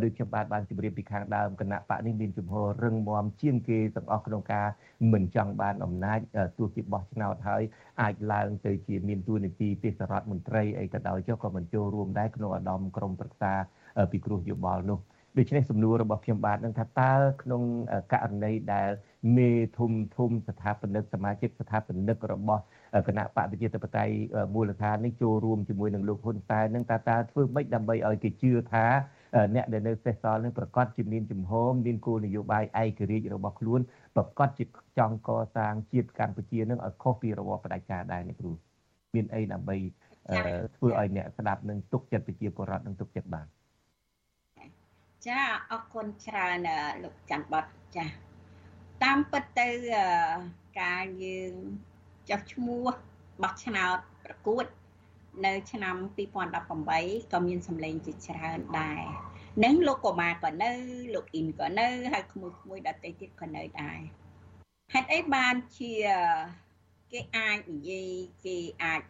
ដូចខ្ញុំបាទបានជម្រាបពីខាងដើមគណៈបកនេះមានជំហររឹងមាំជាងគេទាំងអស់ក្នុងការមិនចង់បានអំណាចទោះជាបោះឆ្នោតហើយអាចឡើងទៅជាមានទួនាទីទេសរដ្ឋមន្ត្រីអីក៏ដោយចុះក៏មិនចូលរួមដែរក្នុងឧត្តមក្រុមប្រឹក្សា ពិគ្រោះយោបល់នោះដូច្នេះសំណួររបស់ខ្ញុំបាទនឹងថាតើក្នុងករណីដែលមេធំធំស្ថាបនិកសមាជិកស្ថាបនិករបស់គណៈបកប្រជាធិបតេយ្យមូលដ្ឋាននេះចូលរួមជាមួយនឹងលោកហ៊ុនសែននឹងតើតើធ្វើម៉េចដើម្បីឲ្យគេជឿថាអ្នកដែលនៅសេសសល់នឹងប្រកាសជាមានជំហរមានគោលនយោបាយឯករាជ្យរបស់ខ្លួនប្រកាសជាចង់កសាងជាតិកម្ពុជានឹងឲ្យខុសពីរបបផ្ដាច់ការដែរនេះគ្រូមានអីដើម្បីធ្វើឲ្យអ្នកស្ដាប់នឹងទុកចិត្តប្រជាពលរដ្ឋនឹងទុកចិត្តបាន ចាអរគុណច្រើនលោកច័ន្ទបតចាតាមពិតទៅការយើងចុះឈ្មោះបោះឆ្នោតប្រកួត នៅ ឆ្នាំ2018ក៏មានសម្លេងជាច្រើនដែរនឹងលោកកូម៉ាក៏នៅ លោកអ៊ីនក៏នៅហើយក្មួយក្មួយដតេទៀតក៏នៅដែរហេតុអីបានជាគេអាចនិយាយគេអាច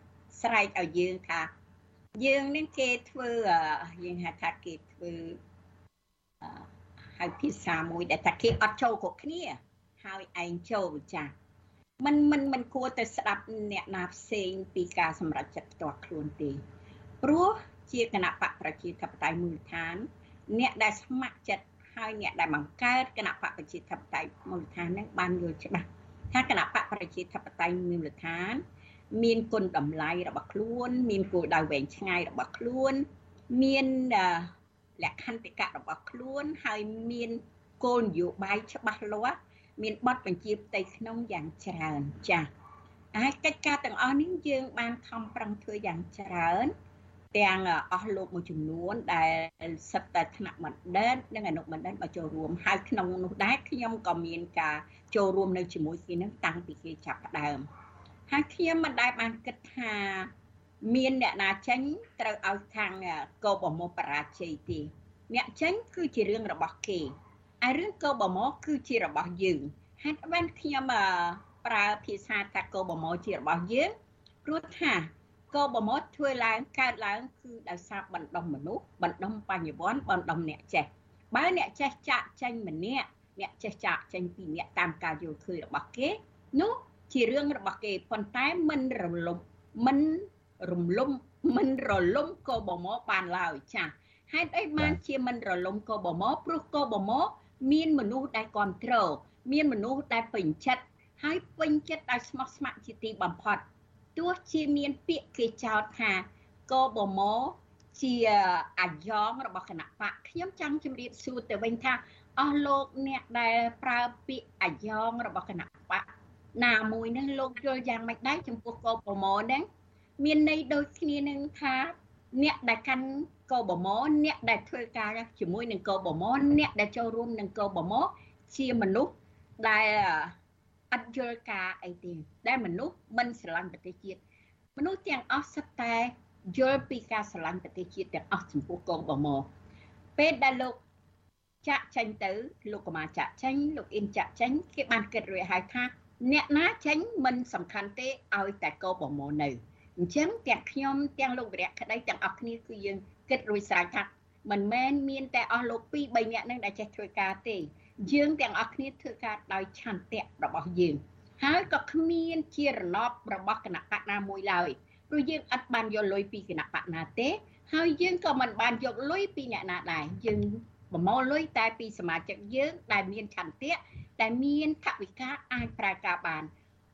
ស្រែកឲ្យយើងថាយើងនឹងគេធ្វើយើងហៅថាគេធ្វើ ហៅភាសាមួយដែលថាគេអត់ចូលគ្រប់គ្នាហើយឯងចូលចាស់มันมันมันគួរតែស្ដាប់អ្នកណាផ្សេងពីការសម្រេចចិត្តផ្ទាល់ខ្លួនទេព្រោះជាគណៈបកប្រជាធិបតេយ្យមូលដ្ឋាន អ្នកដែលស្ម័គ្រចិត្តហើយអ្នកដែលបង្កើតគណៈបកប្រជាធិបតេយ្យមូលដ្ឋាននឹងបានយល់ច្បាស់ថាគណៈបកប្រជាធិបតេយ្យមូលដ្ឋាន មានគុណតម្លៃរបស់ខ្លួន មានគោលដៅវែងឆ្ងាយរបស់ខ្លួន មាន លក្ខន្តិកៈរបស់ខ្លួនហើយមានគោលនយោបាយច្បាស់លាស់មានបទបញ្ជាផ្ទៃក្នុងយ៉ាងច្រើនចា៎ហើយកិច្ចការទាំងអស់នេះយើងបានខំប្រឹងធ្វើយ៉ាងច្រើនទាំងអស់លោកមួយចំនួនដែលសិតតែថ្នាក់បណ្ឌិតនិងអនុបណ្ឌិតមកចូលរួមហើយក្នុងនោះដែរខ្ញុំក៏មានការចូលរួមនៅជាមួយគេនឹងតាំងពីគេចាប់ផ្ដើមហើយខ្ញុំមិនដែលបានគិតថា មានអ្នកណាចេញត្រូវឲ្យខាងកោបមបរាជ័យទេអ្នកចេញគឺជារឿងរបស់គេឯរឿងកោបមគឺជារបស់យើងហេតុបានខ្ញុំប្រើភាសាថាកោបមជារបស់យើងព្រោះថាកោបមធ្វើឡើងកើតឡើងគឺដោយសារបណ្ដុំមនុស្សបណ្ដុំបញ្ញវន្តបណ្ដុំអ្នកចេះបើអ្នកចេះចាក់ចេញម្នាក់អ្នកចេះចាក់ចេញពីអ្នកតាមការយល់ឃើញរបស់គេនោះជារឿងរបស់គេប៉ុន្តែមិនរលំមិន រំលំមិនរលំកោបមបានឡើយចាហេតុអីបានជាមិនរលំកោបមព្រោះកោបមមានមនុស្សដែលគ្រប់គ្រងមានមនុស្សដែលពេញចិត្តហើយពេញចិត្តដោយស្មោះស្ម័គ្រជាទីបំផុតទោះជាមានពាក្យគេចោទថាកបមជាអាយ៉ងរបស់គណៈបកខ្ញុំចង់ជម្រាបសួរទៅវិញថាអស់លោកអ្នកដែលប្រើពាក្យអាយ៉ងរបស់គណៈបកណាមួយនឹងលោកយល់យ៉ាងម៉េចដែរចំពោះកបមហ្នឹង មានន័យដូចគ្នានឹងថាអ្នកដែលកាន់កបមអ្នកដែលធ្វើការជាមួយនឹងកបមអ្នកដែលចូលរួមនឹងកបមជាមនុស្សដែលអត់យល់ការអីទេដែលមនុស្សមិនស្រឡាញ់ប្រទេសជាតិមនុស្សទាំងអស់សិតតែយល់ពីការស្រឡាញ់ប្រទេសជាតិទាំងអស់ចំពោះកងបមពេលដែលលោកចាក់ចេញទៅ លោកកមាចាក់ចេញលោកអ៊ីនចាក់ចេញគេបានគិតរួចហើយថា អ្នកណាចេញមិនសំខាន់ទេឲ្យតែកបមនៅ អញ្ចឹងទាំងខ្ញុំទាំងលោកវិរៈក្តីទាំងអស់គ្នាគឺយើងគិតរួចស្រេចថាមិនមែនមានតែអស់លោក2 3នាក់នឹងដែលចេះធ្វើការទេយើងទាំងអស់គ្នាធ្វើការដោយឆន្ទៈរបស់យើងហើយក៏គ្មានជារណបរបស់គណៈបកណាមួយឡើយព្រោះយើងអត់បានយកលុយពីគណៈបកណាទេ ហើយយើងក៏មិនបានយកលុយពីអ្នកណាដែរយើងប្រមូលលុយតែពីសមាជិកយើងដែលមានឆន្ទៈដែលមានថវិកាអាចប្រើការបាន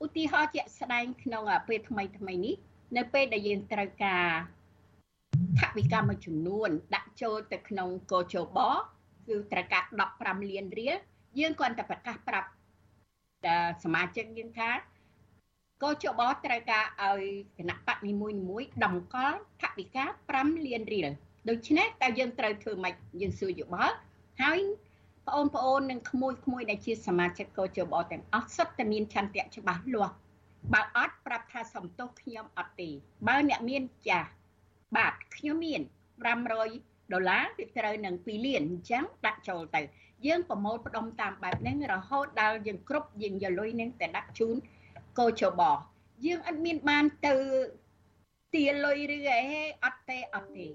ឧទាហរណ៍ជាក់ស្ដែងក្នុងពេលថ្មីថ្មីនេះ នៅពេលដែលយើងត្រូវការថវិកាមួយចំនួន ដាក់ចូលទៅក្នុងកោជបគឺត្រូវការ15លានរៀលយើងគ្រាន់តែប្រកាសប្រាប់សមាជិកយើងថាកោជបត្រូវការឲ្យគណៈបកនីមួយមួយតម្កល់ថវិកា5លានរៀលដូច្នេះតើយើងត្រូវធ្វើម៉េចយើងសួរយោបល់ហើយបងប្អូននិងក្មួយក្មួយដែលជាសមាជិកកោជបទាំងអស់សុទ្ធតែមានឆន្ទៈច្បាស់លាស់ បើអត់ប្រាប់ថាសំទោសខ្ញុំអត់ទេបើអ្នកមានចាស់បាទខ្ញុំមាន500ដុល្លារវាត្រូវនឹង2លានអញ្ចឹងដាក់ចូលទៅ យើងប្រមូលផ្ដុំតាមបែបហ្នឹងរហូតដល់យើងគ្រប់យើងយកលុយហ្នឹងទៅដាក់ជូនកោជបយើងអត់មានបានទៅទាលុយឬអីអត់ទេអត់ទេ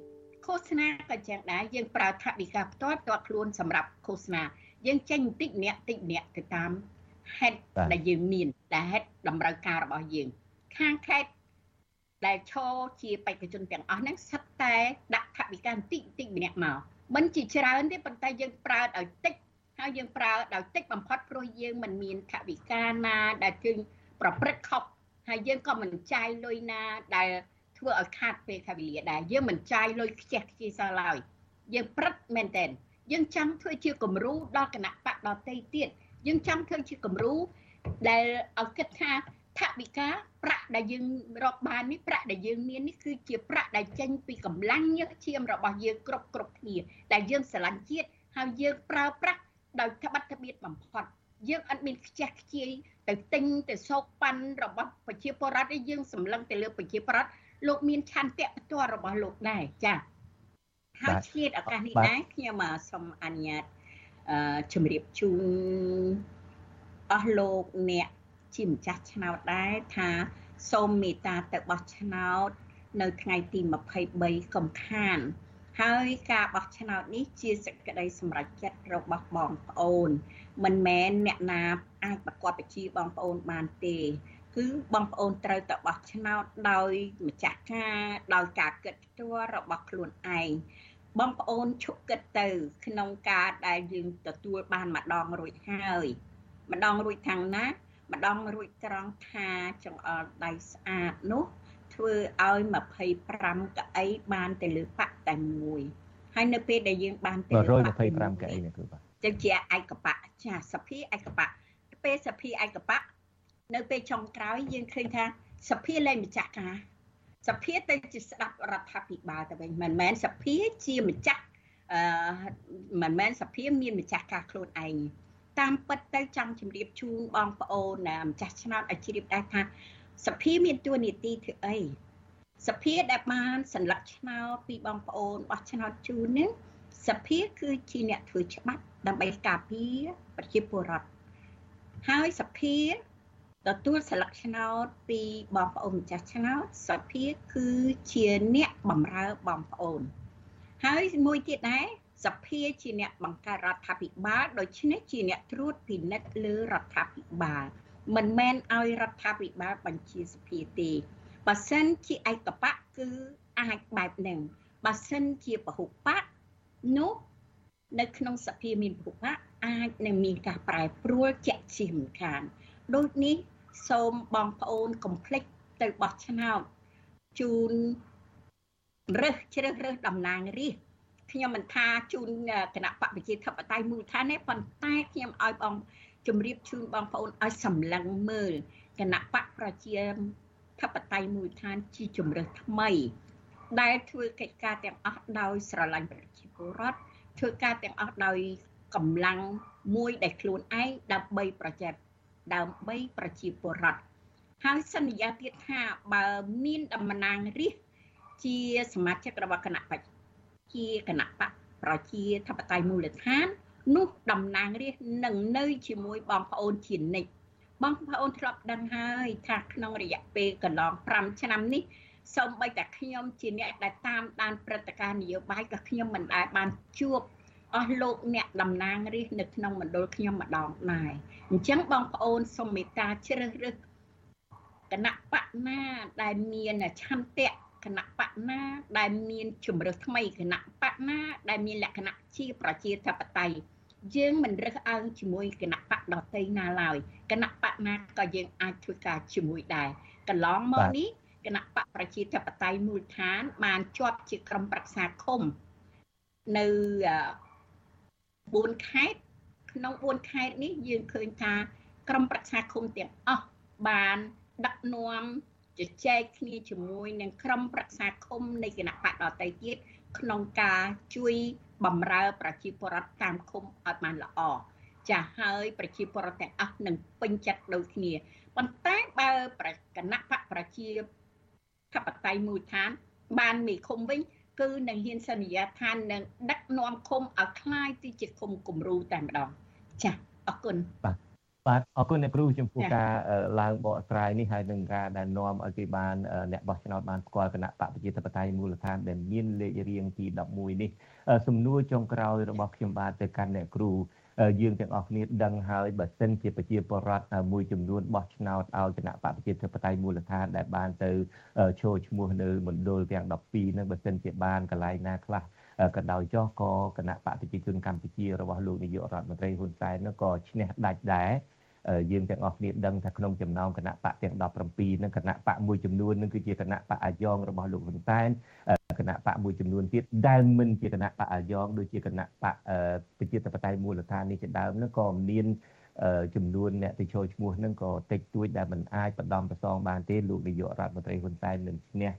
ឃោសនាក៏ចឹងដែរយើងប្រើថវិកាផ្ទាល់ផ្ទាល់ខ្លួនសម្រាប់ឃោសនាយើងចេញបន្តិចម្នាក់តិចម្នាក់ទៅតាម ហេតុដែលយើងមានដែលហេតុតម្រូវការរបស់យើង ខាងខេត្តដែលឈរជាបេក្ខជនទាំងអស់ហ្នឹងសិតតែ ដាក់ថវិកាបន្តិចបន្តិចម្នាក់មកមិនជាច្រើនទេប៉ុន្តែយើងប្រើឲ្យតិចហើយយើងប្រើដោយតិចបំផុតព្រោះយើងមិនមានថវិកាណាដែលគឺប្រព្រឹត្តខុសហើយយើងក៏មិនចាយលុយណាដែលធ្វើឲ្យខាតពេលខាវេលាដែរយើងមិនចាយលុយខ្ជះខ្ជាយសោះឡើយយើងព្រឹត្តមែនតែនយើងចង់ធ្វើជាគំរូដល់គណៈបកដតីទៀត យើងចង់ធ្វើជាគំរូដែលឲ្យគិតថាថវិកាប្រាក់ដែលយើងរកបាននេះប្រាក់ដែលយើងមាននេះគឺជាប្រាក់ដែលចេញពីកម្លាំងញើសឈាមរបស់យើងគ្រប់គ្រប់គ្នាដែលយើងស្រឡាញ់ជាតិហើយយើងប្រើប្រាស់ដោយត្បិតត្បៀតបំផុតយើងអត់មានខ្ជះខ្ជាយទៅទិញទៅសោកប៉ាន់របស់ប្រជាពលរដ្ឋឯយើងសម្លឹងទៅលើប្រជាពលរដ្ឋលោកមានឆន្ទៈផ្ទាល់របស់លោកដែរចា៎ហើយឆ្លៀតឱកាសនេះដែរខ្ញុំសូមអនុញ្ញាតអឺ ជម្រាបជូនអស់លោកអ្នកជាម្ចាស់ឆ្នោតដែរថាសូមមេត្តាទៅបោះឆ្នោត នៅថ្ងៃទី23កុម្ភៈហើយការបោះឆ្នោតនេះជាសេចក្តីសម្រេចចិត្តរបស់បងប្អូន មិនមែនអ្នកណាអាចប្រកបវិជ្ជាបងប្អូនបានទេ គឺបងប្អូនត្រូវតែបោះឆ្នោតដោយម្ចាស់ការដោយការគិតផ្ទាល់របស់ខ្លួនឯង បងប្អូនឈប់គិតទៅ ក្នុងការដែលយើងទទួលបានម្ដងរួចហើយ ម្ដងរួចខាងណា ម្ដងរួចត្រង់ថាចង្អុលដៃស្អាតនោះធ្វើឲ្យ25កៅអីបានទៅលើបកតែមួយហើយនៅពេលដែលយើងបានទៅ125កៅអីនេះគឺបាទចឹងជាឯកបៈចាសភាឯកបៈពេលសភាឯកបៈនៅពេលចុងក្រោយយើងឃើញថាសភាលែងម្ចាស់ការ សភាទៅជាស្ដាប់រដ្ឋាភិបាលទៅវិញមិនមែនសភាជាម្ចាស់អឺមិនមែនសភាមានម្ចាស់ការខ្លួនឯងតាមពិតទៅចង់ជម្រាបជូនបងប្អូនម្ចាស់ឆ្នោតឲ្យជ្រាបដែរថាសភាមានតួនាទីធ្វើអីសភាដែលបានសញ្ញាឆ្នោតពីបងប្អូនបោះឆ្នោតជូននេះសភាគឺជាអ្នកធ្វើច្បាប់ដើម្បីការពារប្រជាពលរដ្ឋហើយសភា ទទួលស្លឹកឆ្នោតពីបងប្អូនម្ចាស់ឆ្នោតសភាគឺជាអ្នកបម្រើបងប្អូន ហើយមួយទៀតដែរសភាជាអ្នកបង្កើតរដ្ឋាភិបាលដូច្នេះជាអ្នកត្រួតពិនិត្យលើរដ្ឋាភិបាលមិនមែនឲ្យរដ្ឋាភិបាលបញ្ជាសភាទេបើសិនជាឯកបៈគឺអាចបែបហ្នឹងបើសិនជាពហុបៈនោះនៅក្នុងសភាមានពហុបៈអាចនឹងមានការប្រែប្រួលជាក់ជាមិនខានដូចនេះ សូមបងប្អូនកុំភ្លេចទៅបោះឆ្នោតជូនរើសជ្រើសរើសតំណាងរាស្ត្រខ្ញុំមិនថាជូនគណៈបកប្រជាធិបតេយ្យមូលដ្ឋានទេប៉ុន្តែខ្ញុំឲ្យបងជម្រាបជូនបងប្អូនឲ្យសម្លឹងមើលគណៈបកប្រជាធិបតេយ្យមូលដ្ឋានជាជំរើសថ្មី ដែលធ្វើកិច្ចការទាំងអស់ដោយស្រឡាញ់ប្រជាពលរដ្ឋធ្វើការទាំងអស់ដោយកម្លាំងមួយដែលខ្លួនឯងដើម្បីប្រជា ដើម្បីប្រជាពលរដ្ឋហើយសន្យាទៀតថាបើមានតំណាងរាស្ត្រជាសមាជិករបស់គណៈបច្ចជាគណៈបកប្រជាធិបតេយ្យមូលដ្ឋាននោះតំណាងរាស្ត្រនឹងនៅជាមួយបងប្អូនជានិច្ចបងប្អូនធ្លាប់ដឹងហើយថាក្នុងរយៈពេលកន្លង5ឆ្នាំនេះសូម្បីតែខ្ញុំជាអ្នកដែលតាមដានព្រឹត្តិការណ៍នយោបាយក៏ខ្ញុំមិនដែលបានជួប អស់លោកអ្នកតំណាងរាស្ត្រនៅក្នុងមណ្ឌលខ្ញុំម្ដងដែរអញ្ចឹងបងប្អូនសូមមេត្តាជ្រើសរើសគណៈបកណាដែលមានឆន្ទៈគណៈបកណាដែលមានជំរើសថ្មីគណៈបកណាដែលមានលក្ខណៈជាប្រជាធិបតេយ្យយើងមិនរើសអើងជាមួយគណៈបកដតីណាឡើយគណៈបកណាក៏យើងអាចធ្វើការជាមួយដែរកន្លងមកនេះគណៈបកប្រជាធិបតេយ្យមូលដ្ឋាន បានជាប់ជាក្រុមប្រឹក្សាឃុំនៅ 4ខេត្តក្នុង4ខេត្តនេះយើងឃើញថាក្រុមប្រឹក្សាឃុំទាំងអស់បានដឹកនាំជជែកគ្នាជាមួយនឹងក្រុមប្រឹក្សាឃុំនៃគណៈបកដតៃទៀតក្នុងការជួយបំរើប្រជាពលរដ្ឋតាមឃុំឲ្យបានល្អចាហើយប្រជាពលរដ្ឋទាំងអស់នឹងពេញចិត្តដូចគ្នាប៉ុន្តែបើគណៈបកប្រជាធិបតេយ្យមូលដ្ឋានបានមេឃុំវិញ គឺនឹងហ៊ានសន្យាថានឹងដឹកនាំឃុំឲ្យคล้ายទៅជាឃុំគំរូតែម្ដងចាអរគុណបាទ បាទអរគុណអ្នកគ្រូចំពោះការឡើងបកស្រាយនេះហើយនឹងការដែលនាំឲ្យគេបានអ្នកបោះឆ្នោតបានស្គាល់គណៈបកប្រជាធិបតេយ្យមូលដ្ឋានដែលមានលេខរៀងទី11នេះសំណួរចុងក្រោយរបស់ខ្ញុំបាទទៅកាន់អ្នកគ្រូ យើងទាំងអស់គ្នាដឹងហើយបើសិនជាប្រជាពលរដ្ឋមួយចំនួនបោះឆ្នោតឲ្យគណៈបកប្រជាធិបតេយ្យមូលដ្ឋានដែលបានទៅចូលឈ្មោះនៅមណ្ឌលទាំង12នឹងបើសិនជាបានកន្លែងណាខ្លះក៏ដោយចោះក៏គណៈបកប្រជាជនកម្ពុជារបស់លោកនាយករដ្ឋមន្ត្រីហ៊ុនសែននោះក៏ឈ្នះដាច់ដែរ យើងទាំងអស់គ្នាដឹងថាក្នុងចំណោមគណៈបកទាំង17នឹងគណៈបកមួយចំនួននឹងគឺជាគណៈបកអាយ៉ងរបស់លោកហ៊ុនសែនគណៈបកមួយចំនួនទៀតដែលមិនជាគណៈបកអាយ៉ងដូចជាគណៈបកប្រជាធិបតេយ្យមូលដ្ឋាននេះជាដើមនឹងក៏មានចំនួនអ្នកទៅចូលឈ្មោះនឹងក៏តិចតួចដែលមិនអាចបដំប្រសងបានទេលោកនាយករដ្ឋមន្ត្រីហ៊ុនសែននឹងឈ្នះ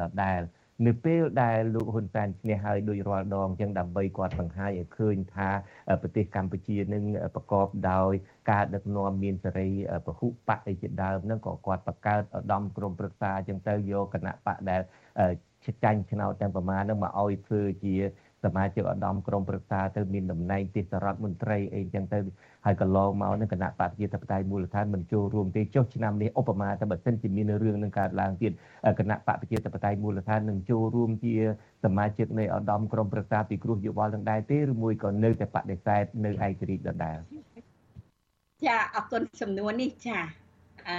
ដដែល នៅពេលដែលលោកហ៊ុនសែនឈ្នះហើយដោយរាល់ដងចឹងដើម្បីគាត់បង្ហាញឲ្យឃើញថាប្រទេសកម្ពុជានឹងប្រកបដោយការដឹកនាំមានសេរីពហុបកជាដើមនឹងក៏គាត់បង្កើតឧត្តមក្រុមប្រឹក្សាចឹងទៅយកគណៈបកដែលចាញ់ឆ្នោតទាំងប្រមាណនឹងមកឲ្យធ្វើជា សមាជិកឧត្តមក្រុមប្រឹក្សាទៅមានតំណែងទេសរដ្ឋមន្ត្រីអីចឹងទៅហើយកន្លងមកនឹងគណៈបព្វជិតបតៃមូលដ្ឋានមិនចូលរួមទេចុះឆ្នាំនេះឧបមាថាបើសិនជាមានរឿងនឹងកើតឡើងទៀតគណៈបព្វជិតបតៃមូលដ្ឋាននឹងចូលរួមជាសមាជិកនៃឧត្តមក្រុមប្រឹក្សាពិគ្រោះយោបល់នឹងដែរទេឬមួយក៏នៅតែបដិសេធនៅឯករាជ្យដដែលចាអរគុណសំណួរនេះចាអឺ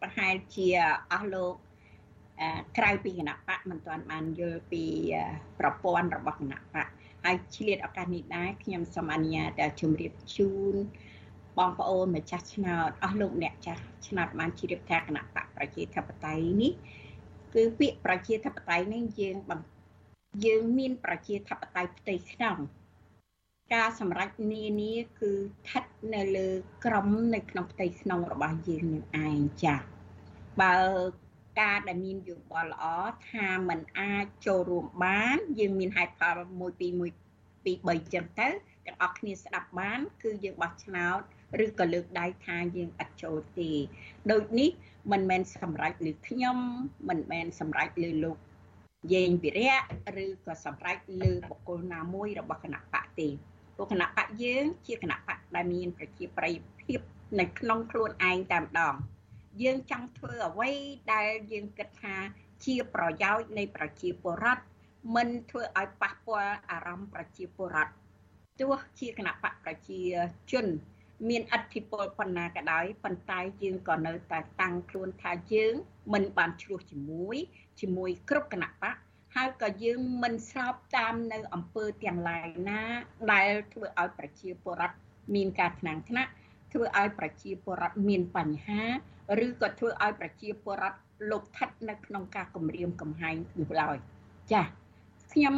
ប្រហែលជាអស់លោក ក្រៅពីគណៈបកមិនទាន់បានយល់ពីប្រព័ន្ធរបស់គណៈបកហើយឆ្លៀតឱកាសនេះដែរខ្ញុំសូមអនុញ្ញាតជម្រាបជូនបងប្អូនម្ចាស់ឆ្នោតអស់លោកអ្នកចាស់ឆ្នោតបានជ្រាបថាគណៈបកប្រជាធិបតេយ្យនេះគឺពាក្យប្រជាធិបតេយ្យនេះយើងយើងមានប្រជាធិបតេយ្យផ្ទៃក្នុងការសម្រេចនានាគឺស្ថិតនៅលើក្រមនៅក្នុងផ្ទៃក្នុងរបស់យើងនឹងឯងចា៎បើ ការដែលមានយោបល់ល្អថាมันអាចចូលរួមបាន យើងមានហេតុផល1 2 1 2 3ចឹងទៅទាំងអស់គ្នាស្ដាប់បាន គឺយើងបោះឆ្នោតឬក៏លើកដៃថាយើងអត់ចូលទេដូចនេះមិនមែនសម្រេចលើខ្ញុំមិនមែនសម្រេចលើលោកយេងវិរៈឬក៏សម្រេចលើបុគ្គលណាមួយរបស់គណៈបកទេព្រោះគណៈបកយើង ជាគណៈបកដែលមានប្រជាប្រិយភាពនៅក្នុងខ្លួនឯងតែម្ដង យើងចង់ធ្វើអ្វីដែលយើងគិតថាជាប្រយោជន៍នៃប្រជាពលរដ្ឋមិនធ្វើឲ្យប៉ះពាល់អារម្មណ៍ប្រជាពលរដ្ឋទោះជាគណៈបកប្រជាជន មានអធិបុលប៉ុណ្ណាក៏ដោយប៉ុន្តែយើងក៏នៅតែតាំងខ្លួនថាយើង មិនបានឆ្លោះជាមួយជាមួយគ្រប់គណៈបកហើយក៏យើងមិនស្របតាមនៅអង្គើទាំងឡាយណាដែលធ្វើឲ្យប្រជាពលរដ្ឋមានការថ្នាំងថ្នាក់ធ្វើឲ្យប្រជាពលរដ្ឋមានបញ្ហា ឬក៏ធ្វើឲ្យប្រជាពលរដ្ឋលោកថិតនៅក្នុងការគម្រាមកំហែងនោះឡើយចាខ្ញុំ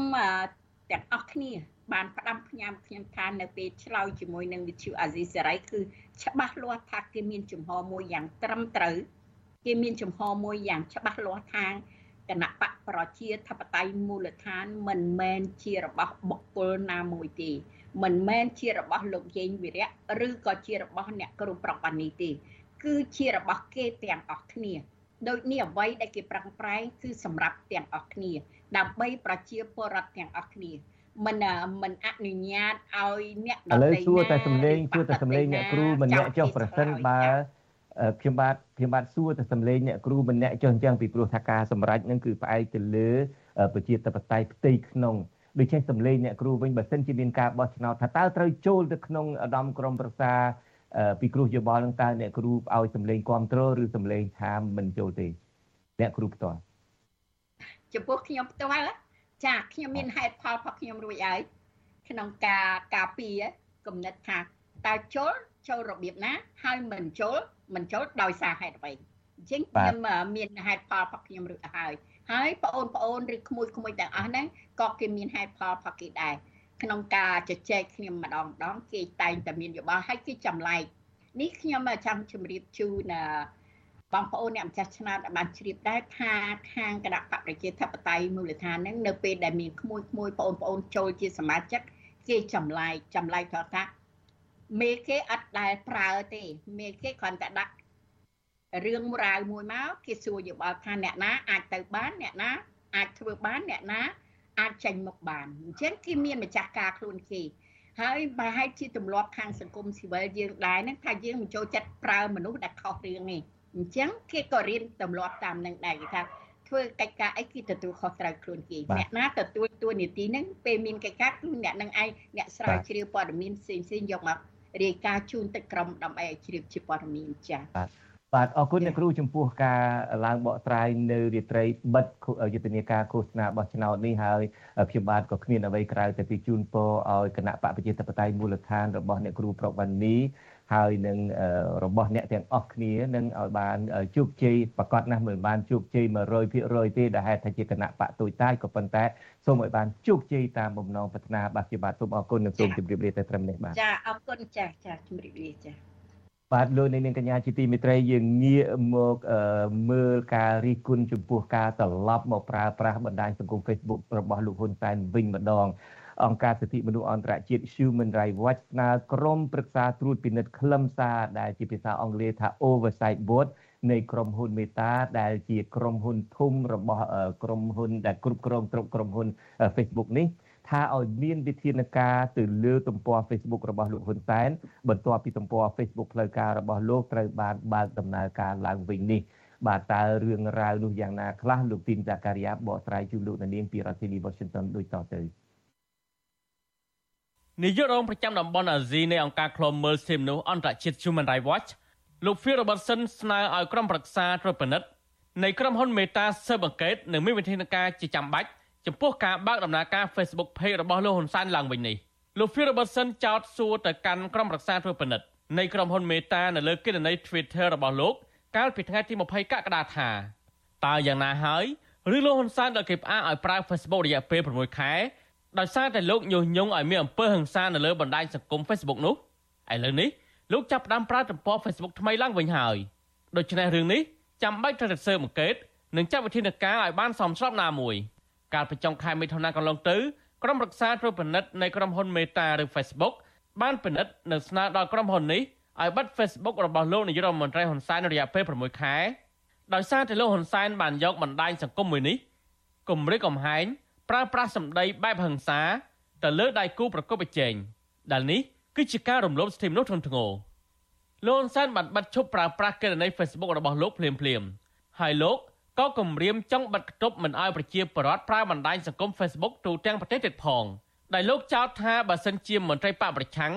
ទាំងអស់គ្នា បានផ្ដាំផ្ញើខ្ញុំថានៅពេលឆ្លើយជាមួយនឹងវិទ្យុអាស៊ីសេរីគឺច្បាស់លាស់ថាគេមានចំហមួយយ៉ាងត្រឹមត្រូវគេមានចំហមួយយ៉ាងច្បាស់លាស់ថាគណៈបកប្រជាធិបតេយ្យមូលដ្ឋានមិនមែនជារបស់បុគ្គលណាមួយទេមិនមែនជារបស់លោកយេងវិរៈឬក៏ជារបស់អ្នកគ្រូប្រុកបានីទេ គឺជារបស់គេទាំងអស់គ្នាដូចនេះអ្វីដែលគេប្រឹងប្រែងគឺសម្រាប់ទាំងអស់គ្នា ដើម្បីប្រជាពលរដ្ឋទាំងអស់គ្នាមិនមិនអនុញ្ញាតឲ្យអ្នកដទៃណាឥឡូវសួរតែសំលេងសួរតែសំលេងអ្នកគ្រូម្នាក់ចុះប្រសិនបើខ្ញុំបាទខ្ញុំបាទសួរតែសំលេងអ្នកគ្រូម្នាក់ចុះអញ្ចឹងពីព្រោះថាការសម្រេចនឹងគឺផ្អែកទៅលើប្រជាធិបតេយ្យផ្ទៃក្នុងដូច្នេះសំលេងអ្នកគ្រូវិញបើសិនជាមានការបោះឆ្នោតថាតើត្រូវចូលទៅក្នុងឧត្តមក្រុមប្រឹក្សា ពីគ្រោះយោបល់នឹងតើអ្នកគ្រូឲ្យសម្លេងគ្រប់គ្រងឬសម្លេងថាមិនចូលទេអ្នកគ្រូផ្ទាល់ចំពោះខ្ញុំផ្ទាល់ចាខ្ញុំមានហេតុផលរបស់ខ្ញុំរួចហើយក្នុងការការពារគំនិតថាតើចូលចូលរបៀបណាហើយមិនចូលមិនចូលដោយសារហេតុអ្វីអញ្ចឹងខ្ញុំមានហេតុផលរបស់ខ្ញុំរួចហើយហើយបងប្អូនឬក្មួយក្មួយទាំងអស់ហ្នឹងក៏គេមានហេតុផលរបស់គេដែរ ក្នុងការជជែកគ្នាម្ដងម្ដងគេតែងតែមានយោបល់ហើយគេចម្លែកនេះខ្ញុំចង់ជម្រាបជូនបងប្អូនអ្នកម្ចាស់ឆ្នោតបានជ្រាបដែរថាខាងគណៈបកប្រជាធិបតេយ្យមូលដ្ឋានហ្នឹងនៅពេលដែលមានក្មួយក្មួយបងប្អូនចូលជាសមាជិកគេចម្លែកចម្លែកថាថាមេគេអត់ដែលប្រើទេមេគេគ្រាន់តែដាក់រឿងរ៉ាវមួយមកគេសួរយោបល់ថាអ្នកណាអាចទៅបានអ្នកណាអាចធ្វើបានអ្នកណា អាចចេញមុខបានអញ្ចឹងគេមានម្ចាស់ការខ្លួនគេហើយបើហេតុជាទម្លាប់ខាងសង្គមស៊ីវិលយើងដែរហ្នឹងថាយើងមិនចូលចិត្តប្រើមនុស្សដែលខុសរឿងនេះអញ្ចឹងគេក៏រៀនទម្លាប់តាមនឹងដែរគេថាធ្វើកិច្ចការអីគឺទទួលខុសត្រូវខ្លួនគេអ្នកណាទទួលតួនាទីហ្នឹងពេលមានកិច្ចការគឺអ្នកនឹងឯងអ្នកស្រាវជ្រាវព័ត៌មានផ្សេងផ្សេងយកមករាយការណ៍ជូនទៅក្រុមដើម្បីឲ្យជ្រាបជាព័ត៌មានចា៎បាទ អរគុណអ្នកគ្រូចំពោះការឡើងបកស្រាយនៅរាត្រីបិទយុទ្ធនាការឃោសនាបោះឆ្នោតនេះហើយខ្ញុំបាទក៏គ្មានអ្វីក្រៅតែពីជូនពរឲ្យគណៈបកប្រជាធិបតេយ្យមូលដ្ឋានរបស់អ្នកគ្រូប្រវណ្ណីហើយនឹងរបស់អ្នកទាំងអស់គ្នានឹងឲ្យបានជោគជ័យប្រកាសណាស់មិនបានជោគជ័យ100%ទេដែលហេតុថាជាគណៈបកទូចតាចក៏ប៉ុន្តែសូមឲ្យបានជោគជ័យតាមបំណងប្រាថ្នាបាទជាបាទសូមអរគុណនិងសូមជម្រាបលាតែត្រឹមនេះបាទចាអរគុណចាចាជម្រាបលាចា បាទលោកនាងកញ្ញាជាទីមេត្រីយើងងាកមកមើលការរិះគន់ចំពោះការត្រឡប់មកប្រើប្រាស់បណ្ដាញសង្គម Facebook របស់លោកហ៊ុនសែនវិញម្ដងអង្គការសិទ្ធិមនុស្សអន្តរជាតិ Human Rights Watch ស្នើក្រុមប្រឹក្សាត្រួតពិនិត្យខ្លឹមសារដែលជាភាសាអង់គ្លេសថា Oversight Board នៃក្រុមហ៊ុនមេតាដែលជាក្រុមហ៊ុនធំរបស់ក្រុមហ៊ុនដែលគ្រប់គ្រងគ្រប់ក្រុមហ៊ុន Facebook នេះ ថាឲ្យមានវិធានការទៅលើទំព័រ Facebook របស់លោកហ៊ុនសែនបន្ទាប់ពីទំព័រ Facebook ផ្លូវការរបស់លោកត្រូវបានបើកដំណើរការឡើងវិញនេះបាទតើរឿងរ៉ាវនោះយ៉ាងណាខ្លះលោកទីនសាការីយ៉ាបកស្រាយជូនលោកនាងពីរដ្ឋធានី Washington ដូចតទៅនាយករងប្រចាំតំបន់អាស៊ីនៃអង្គការឃ្លាំមើលសិទ្ធិមនុស្សអន្តរជាតិ Human Rights Watch លោក Phil Robertson ស្នើឲ្យក្រុមប្រឹក្សាត្រួតពិនិត្យនៃក្រុមហ៊ុន Meta ស៊ើបអង្កេតនិងមានវិធានការជាចាំបាច់ ចំពោះការបើកដំណើរការ Facebook Page របស់លោកហ៊ុនសែនឡើងវិញនេះលោក Phil Robertson ចោទសួរទៅកាន់ក្រុមប្រឹក្សាត្រួតពិនិត្យនៃក្រុមហ៊ុន Meta នៅលើគណនី Twitter របស់លោក កាលពីថ្ងៃទី20កក្កដាថាតើយ៉ាងណាហើយឬលោកហ៊ុនសែនដែលគេផ្អាកឲ្យប្រើ Facebook រយៈពេល6ខែដោយសារតែលោកញុះញង់ឲ្យមានអំពើហិង្សានៅលើបណ្ដាញសង្គម Facebook នោះឥឡូវនេះលោកចាប់ផ្ដើមប្រើទំព័រ Facebook ថ្មីឡើងវិញហើយដូច្នេះរឿងនេះចាំបាច់ត្រូវតែស៊ើបអង្កេតនិងចាត់វិធានការឲ្យបានសមស្របណាមួយ កាលពីចុងខែមិថុនាកន្លងទៅក្រុមរក្សាត្រួតពិនិត្យនៃក្រុមហ៊ុន Meta ឬ Facebook បានពិនិត្យនិងស្នើដល់ក្រុមហ៊ុននេះឲ្យបិទ Facebook របស់លោកនាយរដ្ឋមន្ត្រីហ៊ុនសែនរយៈពេល6ខែដោយសារតែលោកហ៊ុនសែនបានយកបណ្ដាញសង្គមមួយនេះគម្រិតកំហែងប្រើប្រាស់សម្ដីបែបហិង្សាទៅលើដៃគូប្រកបប្រជែងដែលនេះគឺជាការរំលោភសិទ្ធិមនុស្សធ្ងន់ធ្ងរលោកហ៊ុនសែនបានបិទឈប់ប្រើប្រាស់គណនី Facebook របស់លោកភ្លាមភ្លាមហើយលោក ក៏គម្រាមចង់បិទគប់មិនឲ្យប្រជាពលរដ្ឋប្រើបណ្ដាញសង្គម Facebook ទូទាំងប្រទេសទៀតផងដែលលោកចោទថាបើសិនជាមន្ត្រីបកប្រឆាំង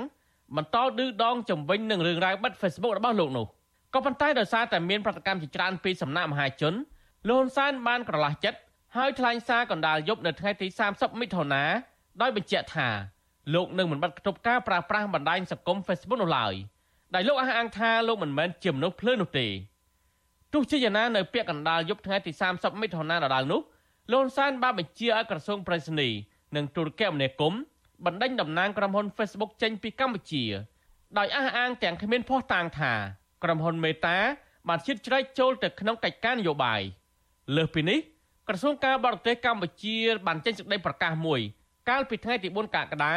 បន្តឌឺដងជំវិញនឹងរឿងរ៉ាវបិទ Facebook របស់លោកនោះក៏ប៉ុន្តែដោយសារតែមានប្រតិកម្មជាច្រើនពីសំណាក់មហាជនលោកហ៊ុនសែនបានក្រឡាស់ចិត្តហើយថ្លែងសារកណ្ដាលយប់នៅថ្ងៃទី30មិថុនាដោយបញ្ជាក់ថាលោកនឹងមិនបាត់គប់ការប្រើប្រាស់បណ្ដាញសង្គម Facebook នោះឡើយដែលលោកអះអាងថាលោកមិនមែនជាមនុស្សភ្លើនោះទេ ទោះជាយ៉ាងណានៅពាក់កណ្ដាលយប់ថ្ងៃទី30មិថុនាដដែលនោះលោកហ៊ុនសែនបានបញ្ជាឲ្យក្រសួងប្រៃសណីនិងទូរគមនាគមន៍បណ្ដេញតំណាងក្រុមហ៊ុន Facebook ចេញពីកម្ពុជាដោយអះអាងទាំងគ្មានភ័ស្តុតាងថាក្រុមហ៊ុនមេតាបានជិតជ្រែកចូលទៅក្នុងកិច្ចការនយោបាយលើសពីនេះក្រសួងការបរទេសកម្ពុជាបានចេញសេចក្តីប្រកាសមួយ កាលពីថ្ងៃទី4កក្កដា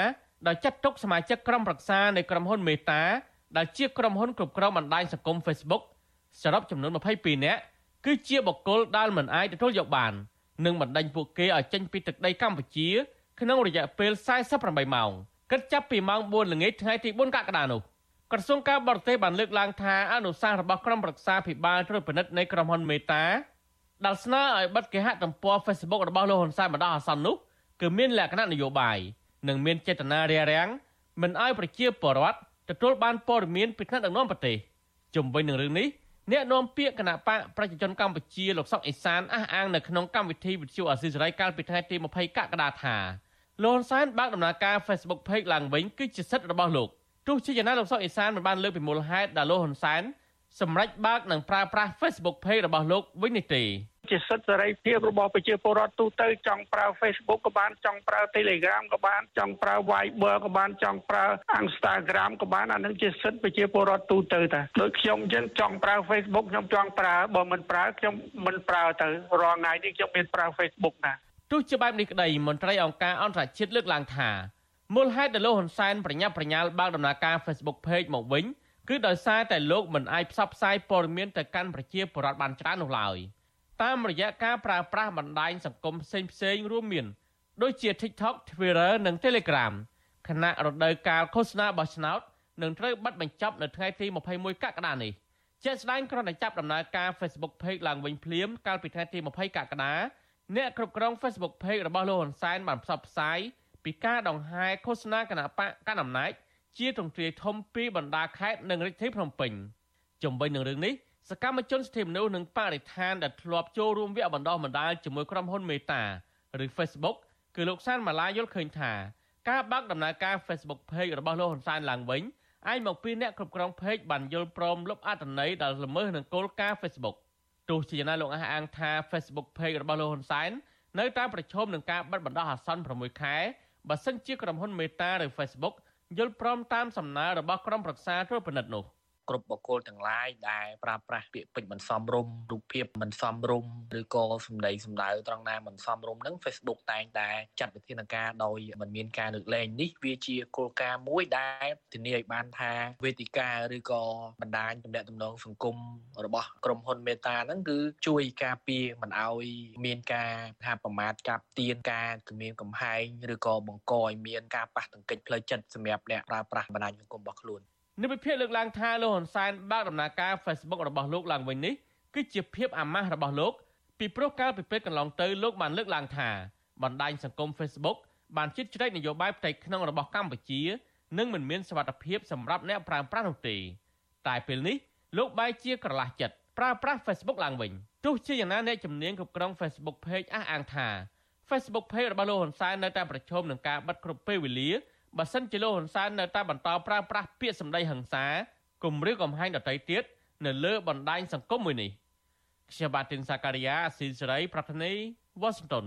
ដោយចាត់ទុកសមាជិកក្រុមប្រឹក្សានៃក្រុមហ៊ុនមេតាដែលជាក្រុមហ៊ុនគ្រប់គ្រងបណ្ដាញសង្គម Facebook សរុបចំនួន22នាក់គឺជាបុគ្គលដែលមិនអាចទទួលយកបាននិងបណ្ដេញពួកគេឲ្យចេញពីទឹកដីកម្ពុជា ក្នុងរយៈពេល48ម៉ោងគិតចាប់ពីម៉ោង4ល្ងាចថ្ងៃទី4កក្កដានោះក្រសួងការបរទេសបានលើកឡើងថាអនុសាសន៍របស់ក្រុមប្រឹក្សាភិបាលត្រួតពិនិត្យនៃក្រុមហ៊ុនមេតាដែលស្នើឲ្យបិទគេហទំព័រ Facebook របស់លោកហ៊ុនសែនបណ្ដោះអាសន្ននោះគឺមានលក្ខណៈនយោបាយនិងមានចេតនារារាំងមិនឲ្យប្រជាពលរដ្ឋទទួលបានព័ត៌មានពីថ្នាក់ដឹកនាំប្រទេសជំវិញនឹងរឿងនេះ អ្នកនាំពាក្យគណៈបកប្រជាជនកម្ពុជាលោកសុកអេសានអះអាងនៅក្នុងកម្មវិធីវិទ្យុអាស៊ីសេរីកាលពីថ្ងៃទី20កក្កដាថាលោកហ៊ុនសែនបើកដំណើរការ Facebook Page ឡើងវិញគឺជាសិទ្ធិរបស់លោកទោះជាយ៉ាងណាលោកសុកអេសានមិនបានលើកពីមូលហេតុដែលលោកហ៊ុនសែនសម្រាប់បើកនិងប្រើប្រាស់ Facebook Page របស់លោកវិញនេះទេ ជាសិទ្ធិសេរីភាពរបស់ប្រជាពលរដ្ឋទូទៅចង់ប្រើ Facebook ក៏បានចង់ប្រើ Telegram ក៏បានចង់ប្រើ Viber ក៏បានចង់ប្រើ Instagram ក៏បានអានឹងជាសិទ្ធិប្រជាពលរដ្ឋទូទៅតាដូចខ្ញុំអញ្ចឹងចង់ប្រើ Facebook ខ្ញុំចង់ប្រើបើមិនប្រើខ្ញុំមិនប្រើទៅរាល់ថ្ងៃនេះខ្ញុំមានប្រើ Facebook ណាទោះជាបែបនេះក្តីមន្ត្រីអង្គការអន្តរជាតិលើកឡើងថាមូលហេតុដែលលោកហ៊ុនសែនប្រញាប់ប្រញាល់បើកដំណើរការ Facebook Page មកវិញគឺដោយសារតែលោកមិនអាចផ្សព្វផ្សាយព័ត៌មានទៅកាន់ប្រជាពលរដ្ឋបានច្រើននោះឡើយ តាមរយៈការប្រើប្រាស់បណ្ដាញសង្គមផ្សេងផ្សេងរួមមាន ដូចជា TikTok, Twitter និង Telegram ខណៈរដូវកាលឃោសនាបោះឆ្នោតនឹងត្រូវបិទបញ្ចប់នៅថ្ងៃទី21កក្កដានេះជាក់ស្ដែងគ្រាន់តែចាប់ដំណើរការ Facebook Page ឡើងវិញភ្លាមកាលពីថ្ងៃទី20កក្កដាអ្នកគ្រប់គ្រង Facebook Page របស់លោកហ៊ុនសែនបានផ្សព្វផ្សាយពីការដង្ហែឃោសនាគណៈបកកណ្ដាលអំណាចជាទ្រង់ទ្រាយធំពីបណ្ដាខេត្តនិងរាជធានីភ្នំពេញជំវិញនឹងរឿងនេះ សកម្មជនសិទ្ធិមនុស្សនិងបរិស្ថានដែលធ្លាប់ចូលរួមវគ្គបណ្ដុះបណ្ដាលជាមួយក្រុមហ៊ុនមេតាឬ Facebook គឺលោកសានម៉ាឡាយល់ឃើញថាការបើកដំណើរការ Facebook Page របស់លោកហ៊ុនសែនឡើងវិញអាចមកពីអ្នកគ្រប់គ្រង Page បានយល់ព្រមលុបអត្ថន័យដែលល្មើសនឹងគោលការណ៍ Facebook ទោះជាយ៉ាងណាលោកអះអាងថា Facebook Page របស់លោកហ៊ុនសែននៅតែប្រឈមនឹងការបិទបណ្ដោះអាសន្ន6ខែបើសិនជាក្រុមហ៊ុនមេតាឬ Facebook យល់ព្រមតាមសំណើរបស់ក្រុមប្រឹក្សាត្រួតពិនិត្យនោះ។ គ្រប់បុគ្គលទាំងឡាយដែលប្រើប្រាស់ពាក្យពេចន៍មិនសមរម្យរូបភាពមិនសមរម្យឬក៏សម្ដីសម្ដៅត្រង់ណាមិនសមរម្យហ្នឹង Facebook តែងតែចាត់វិធានការដោយមិនមានការលើកលែងនេះវាជាគោលការណ៍មួយដែលធានាឲ្យបានថាវេទិកាឬក៏បណ្ដាញទំនាក់ទំនងសង្គមរបស់ក្រុមហ៊ុនមេតាហ្នឹងគឺជួយការពារមិនឲ្យមានការថាប្រមាថកាប់ទៀនការគម្រាមកំហែងឬក៏បង្កឲ្យមានការប៉ះទង្គិចផ្លូវចិត្តសម្រាប់អ្នកប្រើប្រាស់បណ្ដាញសង្គមរបស់ខ្លួន និវិភាកលើកឡើងថាលោកហ៊ុនសែនបើកដំណើរការ Facebook របស់លោកឡើងវិញនេះគឺជាភាពអាម៉ាស់របស់លោកពីព្រោះកាលពីពេលកន្លងទៅលោកបានលើកឡើងថាបណ្ដាញសង្គម Facebook បានជិតជ្រែកនយោបាយផ្ទៃក្នុងរបស់កម្ពុជានិងមិនមានសវត្ថភាពសម្រាប់អ្នកប្រើប្រាស់នោះទេតែពេលនេះលោកបែរជាក្រឡាស់ចិត្តប្រើប្រាស់ Facebook ឡើងវិញទោះជាយ៉ាងណាអ្នកជំនាញគ្រប់គ្រង Facebook Page អះអាងថា Facebook Page របស់លោកហ៊ុនសែននៅតែប្រឈមនឹងការបិទគ្រប់ពេលវេលា បើសិនជាលោកហ៊ុនសែននៅតែបន្តប្រើប្រាស់ពាក្យសម្ដីហិង្សាគំរាមកំហែងដទៃទៀតនៅលើបណ្ដាញសង្គមមួយនេះខ្ញុំបាទទីនសាការីយ៉ាស៊ីសេរីប្រធានីវ៉ាស៊ីនតោន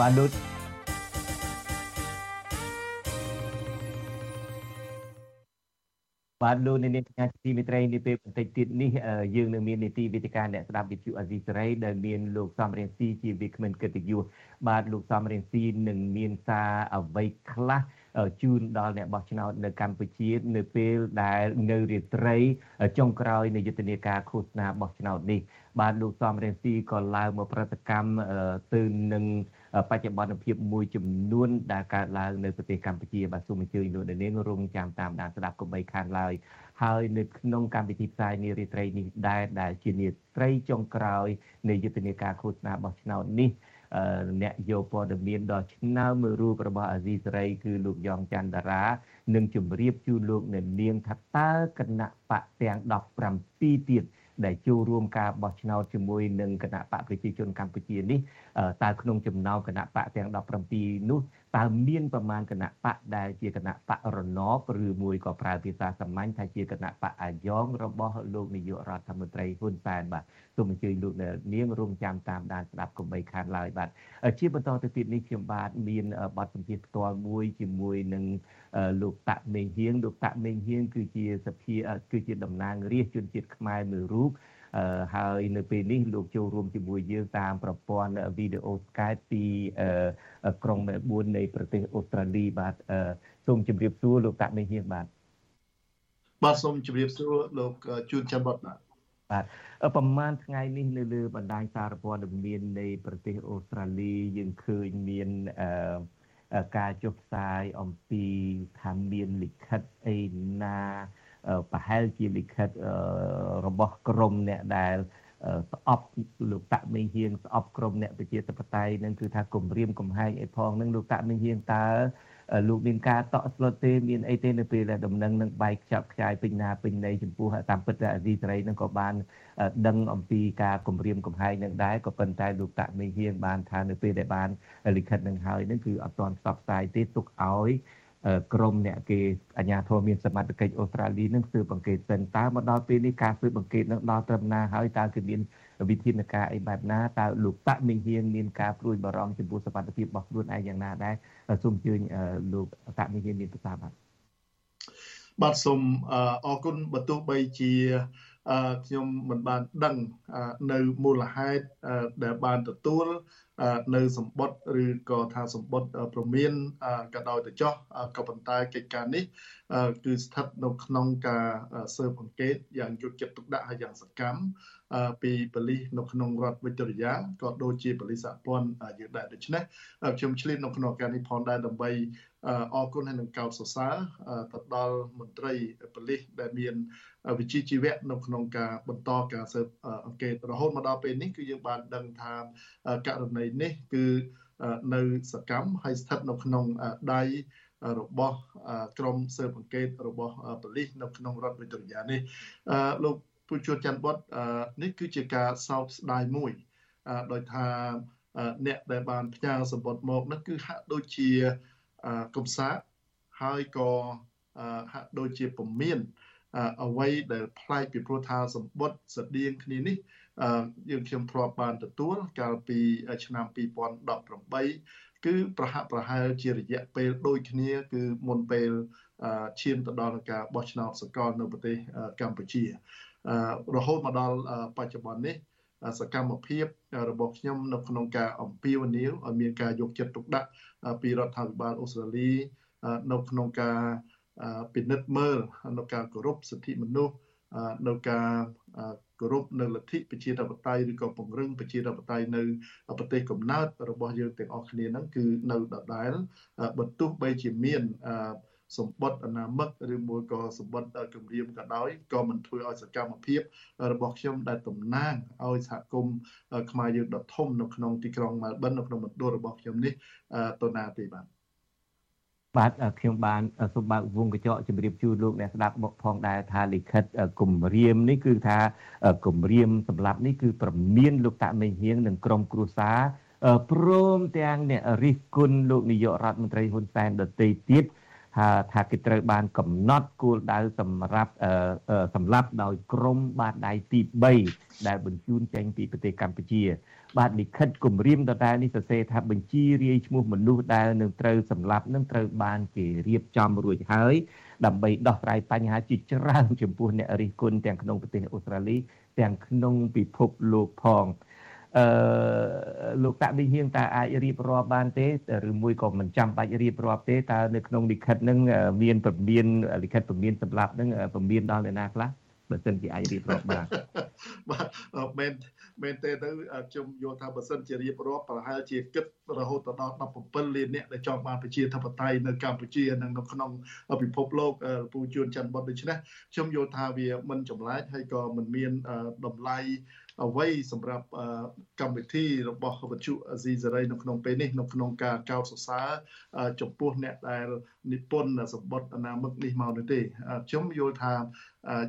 បាទលោក បាទលោកនាងកញ្ញាទីមិត្តរីនេះពេលបន្តិចទៀតនេះយើងនឹងមាននីតិវិទ្យាអ្នកស្ដាប់វិទ្យុអាស៊ីសេរីដែលមានលោកសំរៀងស៊ីជាវិក្កាមកិត្តិយសបាទលោកសំរៀងស៊ីនឹងមានសារអ្វីខ្លះជូនដល់អ្នកបោះឆ្នោតនៅកម្ពុជានៅពេលដែលនៅរាត្រីចុងក្រោយនៃយុទ្ធនាការឃោសនាបោះឆ្នោតនេះបាទលោកសំរៀងស៊ីក៏ឡើងមកប្រតិកម្មទៅនឹង បច្ចុប្បន្នភាពមួយចំនួនដែលកើតឡើងនៅប្រទេសកម្ពុជាបាទសូមអញ្ជើញលោកនាងរងចាំតាមដានស្ដាប់កុំបីខានឡើយហើយនៅក្នុងកម្មវិធីផ្សាយនារីត្រីនេះដែរដែលជានាត្រីចុងក្រោយនៃយុទ្ធនាការឃោសនាបោះឆ្នោតនេះអ្នកយកព័ត៌មានដ៏ឆ្នើមមួយរូបរបស់អាស៊ីសេរីគឺលោកយ៉ងច័ន្ទតារានឹងជម្រាបជូនលោកអ្នកនាងថាតើគណៈបកទាំង17ទៀត ដែលចូលរួមការបោះឆ្នោតជាមួយនឹងគណៈបកប្រជាជនកម្ពុជានេះតើក្នុងចំណោមគណៈបកទាំង17នោះ តើមានប្រមាណគណៈបកដែលជាគណៈបករណបឬមួយក៏ប្រើភាសាសាមញ្ញថាជាគណៈបកអាយ៉ងរបស់លោកនាយករដ្ឋមន្ត្រីហ៊ុនសែនបាទសូមអញ្ជើញលោកនាងរងចាំតាមដានស្ដាប់កុំបីខានឡើយបាទជាបន្តទៅទៀតនេះខ្ញុំបាទមានបទសម្ភាសន៍ផ្ទាល់មួយជាមួយនឹងលោកតាក់មេងហៀងលោកតាក់មេងហៀងគឺជាសភាគឺជាតំណាងរាជជនជាតិខ្មែរមួយរូប ហើយនៅពេលនេះលោកចូលរួមជាមួយយើងតាមប្រព័ន្ធវីដេអូ Skype ពីក្រុងមែលប៊ននៃប្រទេសអូស្ត្រាលីបាទសូមជម្រាបសួរលោកតាក់មេងហៀងបាទបាទសូមជម្រាបសួរលោកជួនច័ន្ទបតបាទបាទប្រហែលថ្ងៃនេះនៅលើបណ្ដាញសារព័ត៌មាននៃប្រទេសអូស្ត្រាលីយើងឃើញមានអឺការចុះផ្សាយអំពីថាមានលិខិតអីណា ប្រហែលជាលិខិតរបស់ក្រមអ្នកដែលស្អប់លោកតាក់មេងហៀងស្អប់ក្រមអ្នកប្រជាធិបតេយ្យនឹងគឺថាគម្រាមកំហែងអីផងនឹងលោកតាក់មេងហៀងតើលោកមានការតក់ស្លុតទេមានអីទេនៅពេលដែលដំណឹងនឹងបែកខ្ចប់ខ្ចាយពេញណាពេញណីចំពោះតាមពិតអាស៊ីសេរីនឹងក៏បានដឹងអំពីការគម្រាមកំហែងនឹងដែរក៏ប៉ុន្តែលោកតាក់មេងហៀងបានថានៅពេលដែលបានលិខិតនឹងហើយនឹងគឺអត់ទាន់ផ្សព្វផ្សាយទេទុកឲ្យ ក្រមអ្នកគេអាជ្ញាធរមានសមត្ថកិច្ចអូស្ត្រាលីនឹងស៊ើបអង្កេតសិនតើមកដល់ពេលនេះការស៊ើបអង្កេតនឹងដល់ត្រឹមណាហើយតើគឺមានវិធានការអីបែបណាតើលោកតាក់មីងហៀងមានការព្រួយបារម្ភចំពោះសមត្ថភាពរបស់ខ្លួនឯងយ៉ាងណាដែរសូមអញ្ជើញលោកតាក់មីងហៀងមានប្រសាសន៍បាទបាទសូមអរគុណបើទោះបីជា ខ្ញុំមិនបានដឹងនៅមូលហេតុដែលបានទទួលនៅសម្បត្តិឬក៏ថាសម្បត្តិប្រមានក៏ដោយទៅចោះក៏ប៉ុន្តែកិច្ចការនេះគឺស្ថិតនៅក្នុងការស៊ើបអង្កេតយ៉ាងយកចិត្តទុកដាក់ហើយយ៉ាងសកម្មពីបលិសនៅក្នុងរដ្ឋវិទ្យាល័យក៏ដូចជាបលិសសហព័ន្ធយើងដែរដូច្នេះខ្ញុំឆ្លៀតនៅក្នុងការនេះផងដែរដើម្បីអរគុណហើយនឹងកោតសរសើរទៅដល់មន្ត្រីបលិសដែលមាន វិជ្ជាជីវៈនៅក្នុងការបន្តការស៊ើបអង្កេតរហូតមកដល់ពេលនេះគឺយើងបានដឹងថាករណីនេះគឺនៅសកម្មហើយស្ថិតនៅក្នុងដៃរបស់ក្រមស៊ើបអង្កេតរបស់ប៉ូលីសនៅក្នុងរដ្ឋវិទ្យានេះលោកពូជួនច័ន្ទបុតនេះគឺជាការសោកស្ដាយមួយដោយថាអ្នកដែលបានផ្ញើសម្បត្តិមកនោះគឺហាក់ដូចជាកំសាកហើយក៏ហាក់ដូចជាពមៀនអ្វីដែលប្លែកពីព្រោះថាសម្បត្តិស្តៀងគ្នានេះយើងខ្ញុំធ្លាប់បានទទួលកាលពីឆ្នាំ2018គឺប្រហាក់ប្រហែលជារយៈពេលដូចគ្នាគឺមុនពេលឈានទៅដល់ការបោះឆ្នោតសកលនៅប្រទេសកម្ពុជារហូតមកដល់បច្ចុប្បន្ននេះសកម្មភាពរបស់ខ្ញុំនៅក្នុងការអំពាវនាវឲ្យមានការយកចិត្តទុកដាក់ពីរដ្ឋាភិបាលអូស្ត្រាលីនៅក្នុងការ ពិនិត្យមើលនៅការគោរពសិទ្ធិមនុស្សនៅការគោរពនៅលទ្ធិប្រជាធិបតេយ្យឬក៏ពង្រឹងប្រជាធិបតេយ្យនៅប្រទេសកំណើតរបស់យើងទាំងអស់គ្នាហ្នឹងគឺនៅដដែលបើទោះបីជាមានសម្បត្តិអនាមិកឬមួយក៏សម្បត្តិគម្រាមក៏ដោយក៏មិនធ្វើឲ្យសកម្មភាព របស់ខ្ញុំដែលតំណាងឲ្យសហគមន៍ខ្មែរយើងដ៏ធំនៅក្នុងទីក្រុងម៉ាល់ប៊ិននៅក្នុងមណ្ឌលរបស់ខ្ញុំនេះទៅណាទេបាទ បាទខ្ញុំបានសូមបើកវងកញ្ចក់ជម្រាបជូនលោកអ្នកស្ដាប់មកផងដែរថាលិខិតគម្រាមនេះគឺថាគម្រាមសម្រាប់នេះគឺប្រមានលោកតាមេហៀងនិងក្រុមគ្រួសារព្រមទាំងអ្នករិះគន់លោកនាយករដ្ឋមន្ត្រីហ៊ុនសែនដទៃទៀតថា ថាគេត្រូវបានកំណត់គោលដៅសម្រាប់សម្រាប់ដោយក្រមបាតដៃទី3ដែលបញ្ជូនចេញពីប្រទេសកម្ពុជា បាទលិខិតគម្រាមដដែលនេះសរសេរថាបញ្ជីរាយឈ្មោះមនុស្សដែលនឹងត្រូវសម្លាប់នឹងត្រូវបានគេរៀបចំរួចហើយដើម្បីដោះស្រាយបញ្ហាជាច្រើនចំពោះអ្នករិះគន់ទាំងក្នុងប្រទេសអូស្ត្រាលីទាំងក្នុងពិភពលោកផង អឺលោកតាវិហៀងតើអាចរៀបរាប់បានទេឬមួយក៏មិនចាំបាច់រៀបរាប់ទេតើនៅក្នុងលិខិតហ្នឹងមានពមៀនលិខិតពមៀនសម្រាប់ហ្នឹងពមៀនដល់អ្នកណាខ្លះបើសិនជាអាចរៀបរាប់បានបាទមែនមែនទេទៅខ្ញុំយល់ថាបើសិនជារៀបរាប់ប្រហែលជាគិតរហូតដល់17លានអ្នកដែលចង់បានប្រជាធិបតេយ្យនៅកម្ពុជានិងនៅក្នុងពិភពលោកពូជួនច័ន្ទបុតដូច្នេះខ្ញុំយល់ថាវាមិនចម្លែកហើយក៏មិនមានតម្លៃ អ្វីសម្រាប់កម្មវិធីរបស់វិទ្យុអាស៊ីសេរីនៅក្នុងពេលនេះនៅក្នុងការកោតសរសើរចំពោះអ្នកដែលនិពន្ធសម្បត្តិអនាមិកនេះមកនោះទេខ្ញុំយល់ថា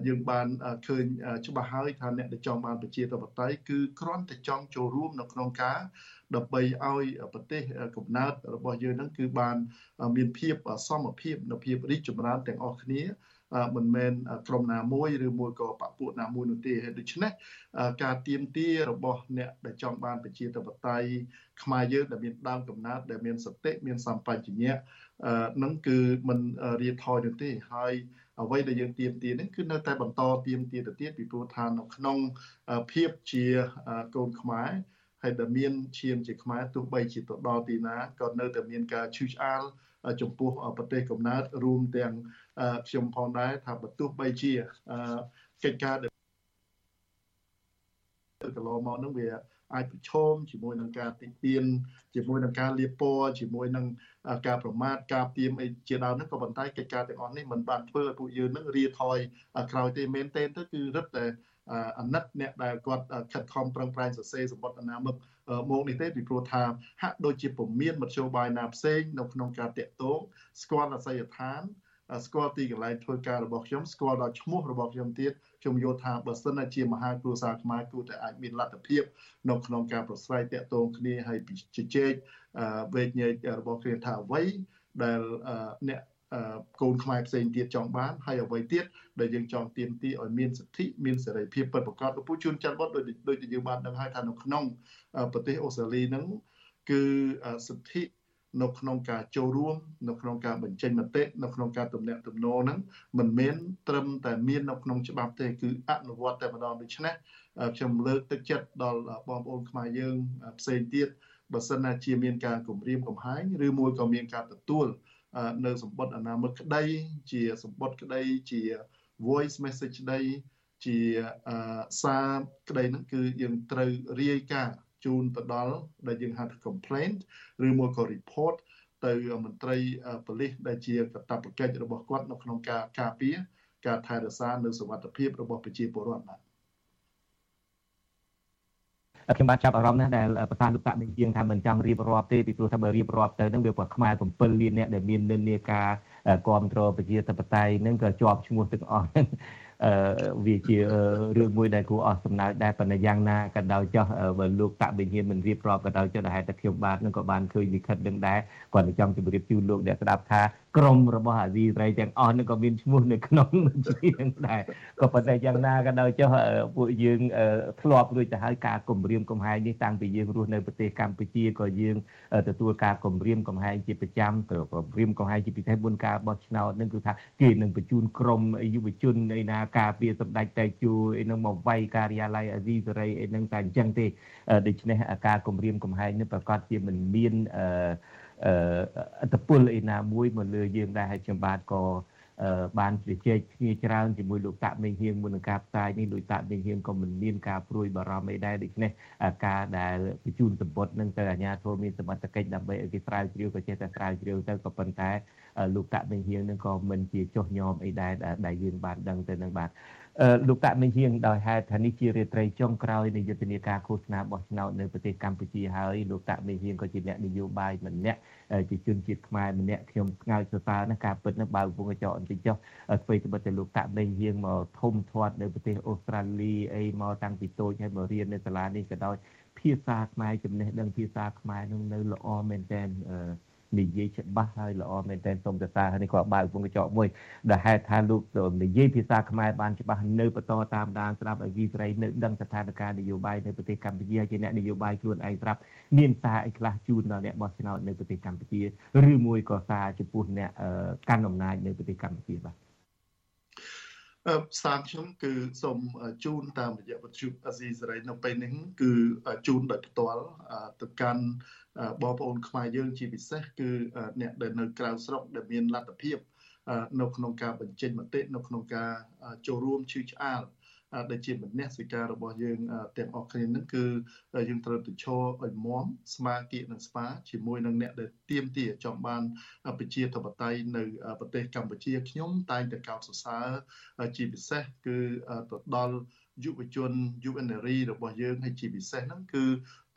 យើងបានឃើញច្បាស់ហើយថាអ្នកដែលចង់បានប្រជាធិបតេយ្យគឺគ្រាន់តែចង់ចូលរួមនៅក្នុងការដើម្បីឲ្យប្រទេសកំណើតរបស់យើងហ្នឹងគឺបានមានភាពសមភាពនៅភាពរីកចម្រើនទាំងអស់គ្នា មិនមែនក្រុមណាមួយឬមួយក៏បពុណាមួយនោះទេដូច្នេះការទៀមទារបស់អ្នកដែលចង់បានប្រជាធិបតេយ្យខ្មែរយើងដែលមានដើមកំណើតដែលមានសតិមានសម្បញ្ញៈនឹងគឺមិនរៀថយនោះទេហើយអ្វីដែលយើងទៀមទានេះគឺនៅតែបន្តទៀមទាទៅទៀតពីព្រោះថានៅក្នុងភាពជាកូនខ្មែរហើយដែលមានឈាមជាខ្មែរទោះបីជាទៅដល់ទីណាក៏នៅតែមានការឈឺឆ្អាល ចំពោះប្រទេសកំណើតរួមទាំងខ្ញុំផងដែរថាបើទោះបីជាកិច្ចការដែលកន្លងមកនឹងវាអាចប្រឈមជាមួយនឹងការតិទៀនជាមួយនឹងការលៀបពណ៌ជាមួយនឹងការប្រមាថការទៀមអីជាដើមហ្នឹងក៏ប៉ុន្តែកិច្ចការទាំងអស់នេះមិនបានធ្វើឲ្យពួកយើងនឹងរាថយក្រោយទេមែនទេទៅគឺរឹតតែអាណិតអ្នកដែលគាត់ខិតខំប្រឹងប្រែងសរសេរសម្បត្តិអនាមិក មកនេះទេពីព្រោះថាហាក់ដូចជាពុំមានមធ្យោបាយណាផ្សេងនៅក្នុងការតាក់ទងស្គាល់អាសយដ្ឋានស្គាល់ទីកន្លែងធ្វើការរបស់ខ្ញុំស្គាល់ដល់ឈ្មោះរបស់ខ្ញុំទៀតខ្ញុំយល់ថាបើសិនជាមហាគ្រួសារខ្មែរគួរតែអាចមានលទ្ធភាពនៅក្នុងការប្រស្រ័យតាក់ទងគ្នាហើយជជែកវេកញែករបស់គ្នាថាអ្វីដែលអ្នក កូនខ្មែរផ្សេងទៀតចង់បានហើយអ្វីទៀតដែលយើងចង់ទាមទារឲ្យមានសិទ្ធិមានសេរីភាពពិតប្រាកដលោកពូជួនច័ន្ទបុតដូចដូចជាយើងបានដឹងហើយថានៅក្នុងប្រទេសអូស្ត្រាលីហ្នឹងគឺសិទ្ធិនៅក្នុងការចូលរួមនៅក្នុងការបញ្ចេញមតិនៅក្នុងការទំនាក់ទំនងហ្នឹងមិនមែនត្រឹមតែមាននៅក្នុងច្បាប់ទេគឺអនុវត្តតែម្ដងដូច្នេះខ្ញុំលើកទឹកចិត្តដល់បងប្អូនខ្មែរយើងផ្សេងទៀតបើសិនណាជាមានការគម្រាមកំហែងឬមួយក៏មានការទទួល នៅសម្បត្តិអនាមិកក្តីជាសម្បត្តិក្តីជា voice message ក្តីជាសារក្តីហ្នឹងគឺយើងត្រូវរាយការណ៍ជូនទៅដល់ដែលយើងហៅថា complaint ឬមួយក៏ report ទៅមន្ត្រីប៉ូលីសដែលជាកាតព្វកិច្ចរបស់គាត់នៅក្នុងការការពារការថែរក្សានៅសុវត្ថិភាពរបស់ប្រជាពលរដ្ឋបាទ ខ្ញុំបានចាប់អារម្មណ៍ណាស់ដែលប្រសាលោកតានឹងជាងថាមិនចង់រៀបរាប់ទេពីព្រោះថាបើរៀបរាប់ទៅនឹងវាប្រខ្មែរ7លានអ្នកដែលមាននិន្នាការគ្រប់គ្រងប្រជាធិបតេយ្យនឹងក៏ជាប់ឈ្មោះទាំងអស់អឺវាជារឿងមួយដែលគួរអស់សំណើចដែរប៉ុន្តែយ៉ាងណាក៏ដោយចោះបើលោកតាក់វិញ្ញាណមិនរៀបរាប់ក៏ដោយចុះដែលហេតុតែខ្ញុំបាទនឹងក៏បានឃើញលិខិតនឹងដែរគាត់ចង់ជម្រាបជូនលោកអ្នកស្ដាប់ថា ក្រមរបស់អាស៊ីសេរីទាំងអស់នឹងក៏មានឈ្មោះនៅក្នុងជានឹងដែរក៏ប៉ុន្តែយ៉ាងណាក៏ដោយចុះពួកយើងធ្លាប់រួចទៅហើយការគម្រាមកំហែងនេះតាំងពីយើងរស់នៅប្រទេសកម្ពុជាក៏យើងទទួលការគម្រាមកំហែងជាប្រចាំក៏គម្រាមកំហែងជាពិសេសមុនការបោះឆ្នោតនឹងគឺថាគេនឹងបញ្ជូនក្រុមយុវជនឯណាការពារសម្ដេចតេជោឯនឹងមកវាយការិយាល័យអាស៊ីសេរីឯនឹងតែអញ្ចឹងទេដូច្នេះការគម្រាមកំហែងនេះប្រកាសជាមិនមានអឺ អត្តពលឯណាមួយមកលើយើងដែរហើយខ្ញុំបាទក៏បានជជែកគ្នាច្រើនជាមួយលោកតាក់មេងហៀងមុននឹងការផ្សាយនេះលោកតាក់មេងហៀងក៏មិនមានការព្រួយបារម្ភអីដែរដូច្នេះការដែលបញ្ជូនសម្បត្តិនឹងទៅអាជ្ញាធរមានសមត្ថកិច្ចដើម្បីឲ្យគេស្រាវជ្រាវក៏ចេះតែស្រាវជ្រាវទៅក៏ប៉ុន្តែលោកតាក់មេងហៀងនឹងក៏មិនជាចុះញោមអីដែរដែលយើងបានដឹងទៅនឹងបាទ លោកតាក់មិញហៀងដោយហេតុថានេះជារាត្រីចុងក្រោយនៃយុទ្ធនាការឃោសនាបោះឆ្នោតនៅប្រទេសកម្ពុជាហើយលោកតាក់មិញហៀងក៏ជាអ្នកនយោបាយម្នាក់ជាជនជាតិខ្មែរម្នាក់ខ្ញុំស្ងើចសរសើរណាស់ការពិតនឹងបើវងកញ្ចក់បន្តិចចុះស្វ័យត្បិតតែលោកតាក់មិញហៀងមកធំធាត់នៅប្រទេសអូស្ត្រាលីអីមកតាំងពីតូចហើយមករៀននៅសាលានេះក៏ដោយភាសាខ្មែរចំណេះដឹងភាសាខ្មែរនឹងនៅល្អមែនតើ និយាយច្បាស់ហើយល្អមែនទែនសូមសរសើរហើយនេះក៏បើកវងកញ្ចក់មួយដែលហេតុថាលោកនិយាយភាសាខ្មែរបានច្បាស់នៅបន្តតាមដានស្ដាប់ឲ្យវិស្រីនៅដឹងស្ថានភាពនយោបាយនៅប្រទេសកម្ពុជាជាអ្នកនយោបាយខ្លួនឯងស្រាប់មានសារអីខ្លះជូនដល់អ្នកបោះឆ្នោតនៅប្រទេសកម្ពុជាឬមួយក៏សារចំពោះអ្នកកាន់អំណាចនៅប្រទេសកម្ពុជាបាទសារខ្ញុំគឺសូមជូនតាមរយៈវិទ្យុអាស៊ីសេរីនៅពេលនេះគឺជូនដោយផ្ទាល់ទៅកាន់ បងប្អូនខ្មែរយើងជាពិសេសគឺអ្នកដែលនៅក្រៅស្រុកដែលមានលទ្ធភាពនៅក្នុងការបញ្ចេញមតិនៅក្នុងការចូលរួមជឿឆ្អាលដែលជាមនសិការរបស់យើងទាំងអស់គ្នានឹងគឺយើងត្រូវទៅឈរឲ្យមមស្មារតីនិងស្មាជាមួយនឹងអ្នកដែលទៀមទាចង់បានប្រជាធិបតេយ្យនៅប្រទេសកម្ពុជាខ្ញុំតែងតែកោតសរសើរជាពិសេសគឺទៅដល់ យុវជនយុវនារីរបស់យើងហើយជាពិសេសហ្នឹងគឺ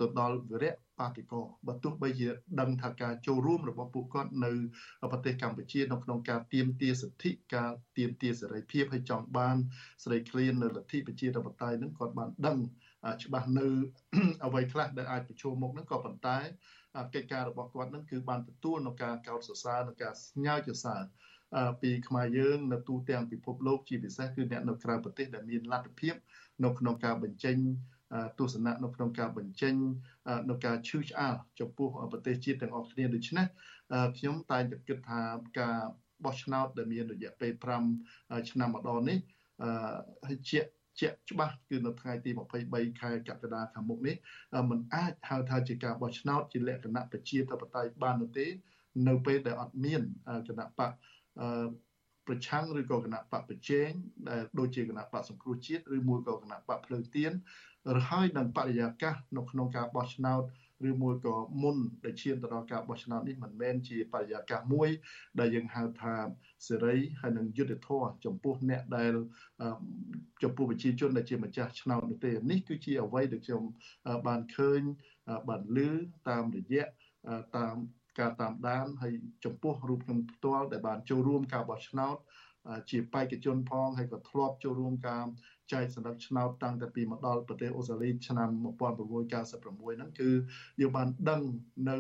ទៅដល់វិរៈបាតិកោបើទោះបីជាដឹងថាការចូលរួមរបស់ពួកគាត់នៅប្រទេសកម្ពុជានៅក្នុងការទៀមទាសិទ្ធិការទៀមទាសេរីភាពហើយចង់បានសេរីក្លៀននៅលទ្ធិប្រជាធិបតេយ្យហ្នឹងគាត់បានដឹងច្បាស់នៅអ្វីខ្លះដែលអាចប្រឈមមុខហ្នឹងក៏ប៉ុន្តែកិច្ចការរបស់គាត់ហ្នឹងគឺបានទទួលនៅការកោតសរសើរនិងការស្ញើចសើរ ពីខ្មែរយើងនៅទូទាំងពិភពលោកជាពិសេសគឺអ្នកនៅក្រៅប្រទេសដែលមានលទ្ធភាពនៅក្នុងការបញ្ចេញទស្សនៈនៅក្នុងការបញ្ចេញនៅការឈឺឆ្អាលចំពោះប្រទេសជាតិទាំងអស់គ្នាដូច្នេះខ្ញុំតែងតែគិតថាការបោះឆ្នោតដែលមានរយៈពេល5ឆ្នាំម្ដងនេះហើយជាជាក់ច្បាស់គឺនៅថ្ងៃទី23ខែកក្កដាខាងមុខនេះมันអាចហៅថាជាការបោះឆ្នោតជាលក្ខណៈប្រជាធិបតេយ្យបាននោះទេ នៅពេលដែលអត់មានគណៈបក ប្រឆាំងឬក៏គណៈបកប្រជែងដែលដូចជាគណៈបកសង្គ្រោះជាតិឬមួយក៏គណៈបកភ្លើងទៀនរហើយនឹងបរិយាកាសនៅក្នុងការបោះឆ្នោតឬមួយក៏មុនដែលឈានទៅដល់ការបោះឆ្នោតនេះមិនមែនជាបរិយាកាសមួយ ដែលយើងហៅថាសេរីហើយនឹងយុត្តិធម៌ចំពោះអ្នកដែលចំពោះប្រជាជនដែលជាម្ចាស់ឆ្នោតនោះទេនេះគឺជាអ្វីដែលខ្ញុំបានឃើញបានឮតាមរយៈតាម ការតាមដានហើយចំពោះរូបខ្ញុំផ្ទាល់ដែលបានចូលរួមការបោះឆ្នោតជាបេក្ខជនផងហើយក៏ធ្លាប់ចូលរួមការចែកសម្រាប់ឆ្នោតតាំងតែពីមកដល់ប្រទេសអូស្ត្រាលីឆ្នាំ1996ហ្នឹងគឺយើងបានដឹងនៅ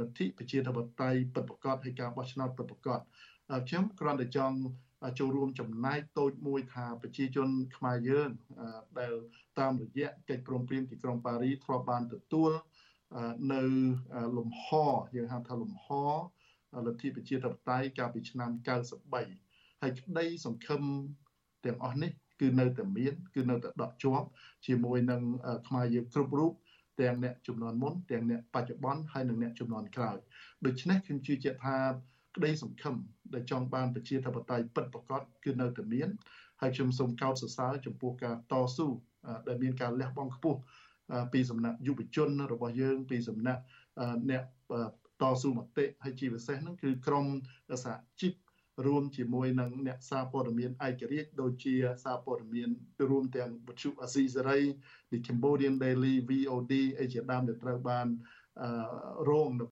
លទ្ធិប្រជាធិបតេយ្យពិតប្រាកដហើយការបោះឆ្នោតពិតប្រាកដខ្ញុំគ្រាន់តែចង់ចូលរួមចំណែកតូចមួយថាប្រជាជនខ្មែរយើងដែលតាមរយៈកិច្ចព្រមព្រៀងទីក្រុងប៉ារីធ្លាប់បានទទួល នៅលំហយើងហៅថាលំហលទ្ធិប្រជាធិបតេយ្យកាលពីឆ្នាំ93ហើយក្តីសង្ឃឹមទាំងអស់នេះ គឺនៅតែមាន គឺនៅតែដកជាប់ ជាមួយនឹងខ្មែរយើងគ្រប់រូបទាំងអ្នកចំនួនមុនទាំងអ្នកបច្ចុប្បន្នហើយនិងអ្នកចំនួនក្រោយដូច្នេះខ្ញុំជឿជាក់ថាក្តីសង្ឃឹមដែលចង់បានប្រជាធិបតេយ្យពិតប្រាកដគឺនៅតែមានហើយខ្ញុំសូមកោតសរសើរចំពោះការតស៊ូដែលមានការលះបង់ខ្ពស់ ពីសំណាក់យុវជនរបស់យើង ពីសំណាក់អ្នកតស៊ូមតិហើយជាពិសេសហ្នឹងគឺក្រមសហជីពរួមជាមួយនឹងអ្នកសារព័ត៌មានឯករាជ្យដូចជាសារព័ត៌មានរួមទាំងវិទ្យុអាស៊ីសេរី The Cambodian Daily VOD អីជាដើមដែលត្រូវបានរងនៅ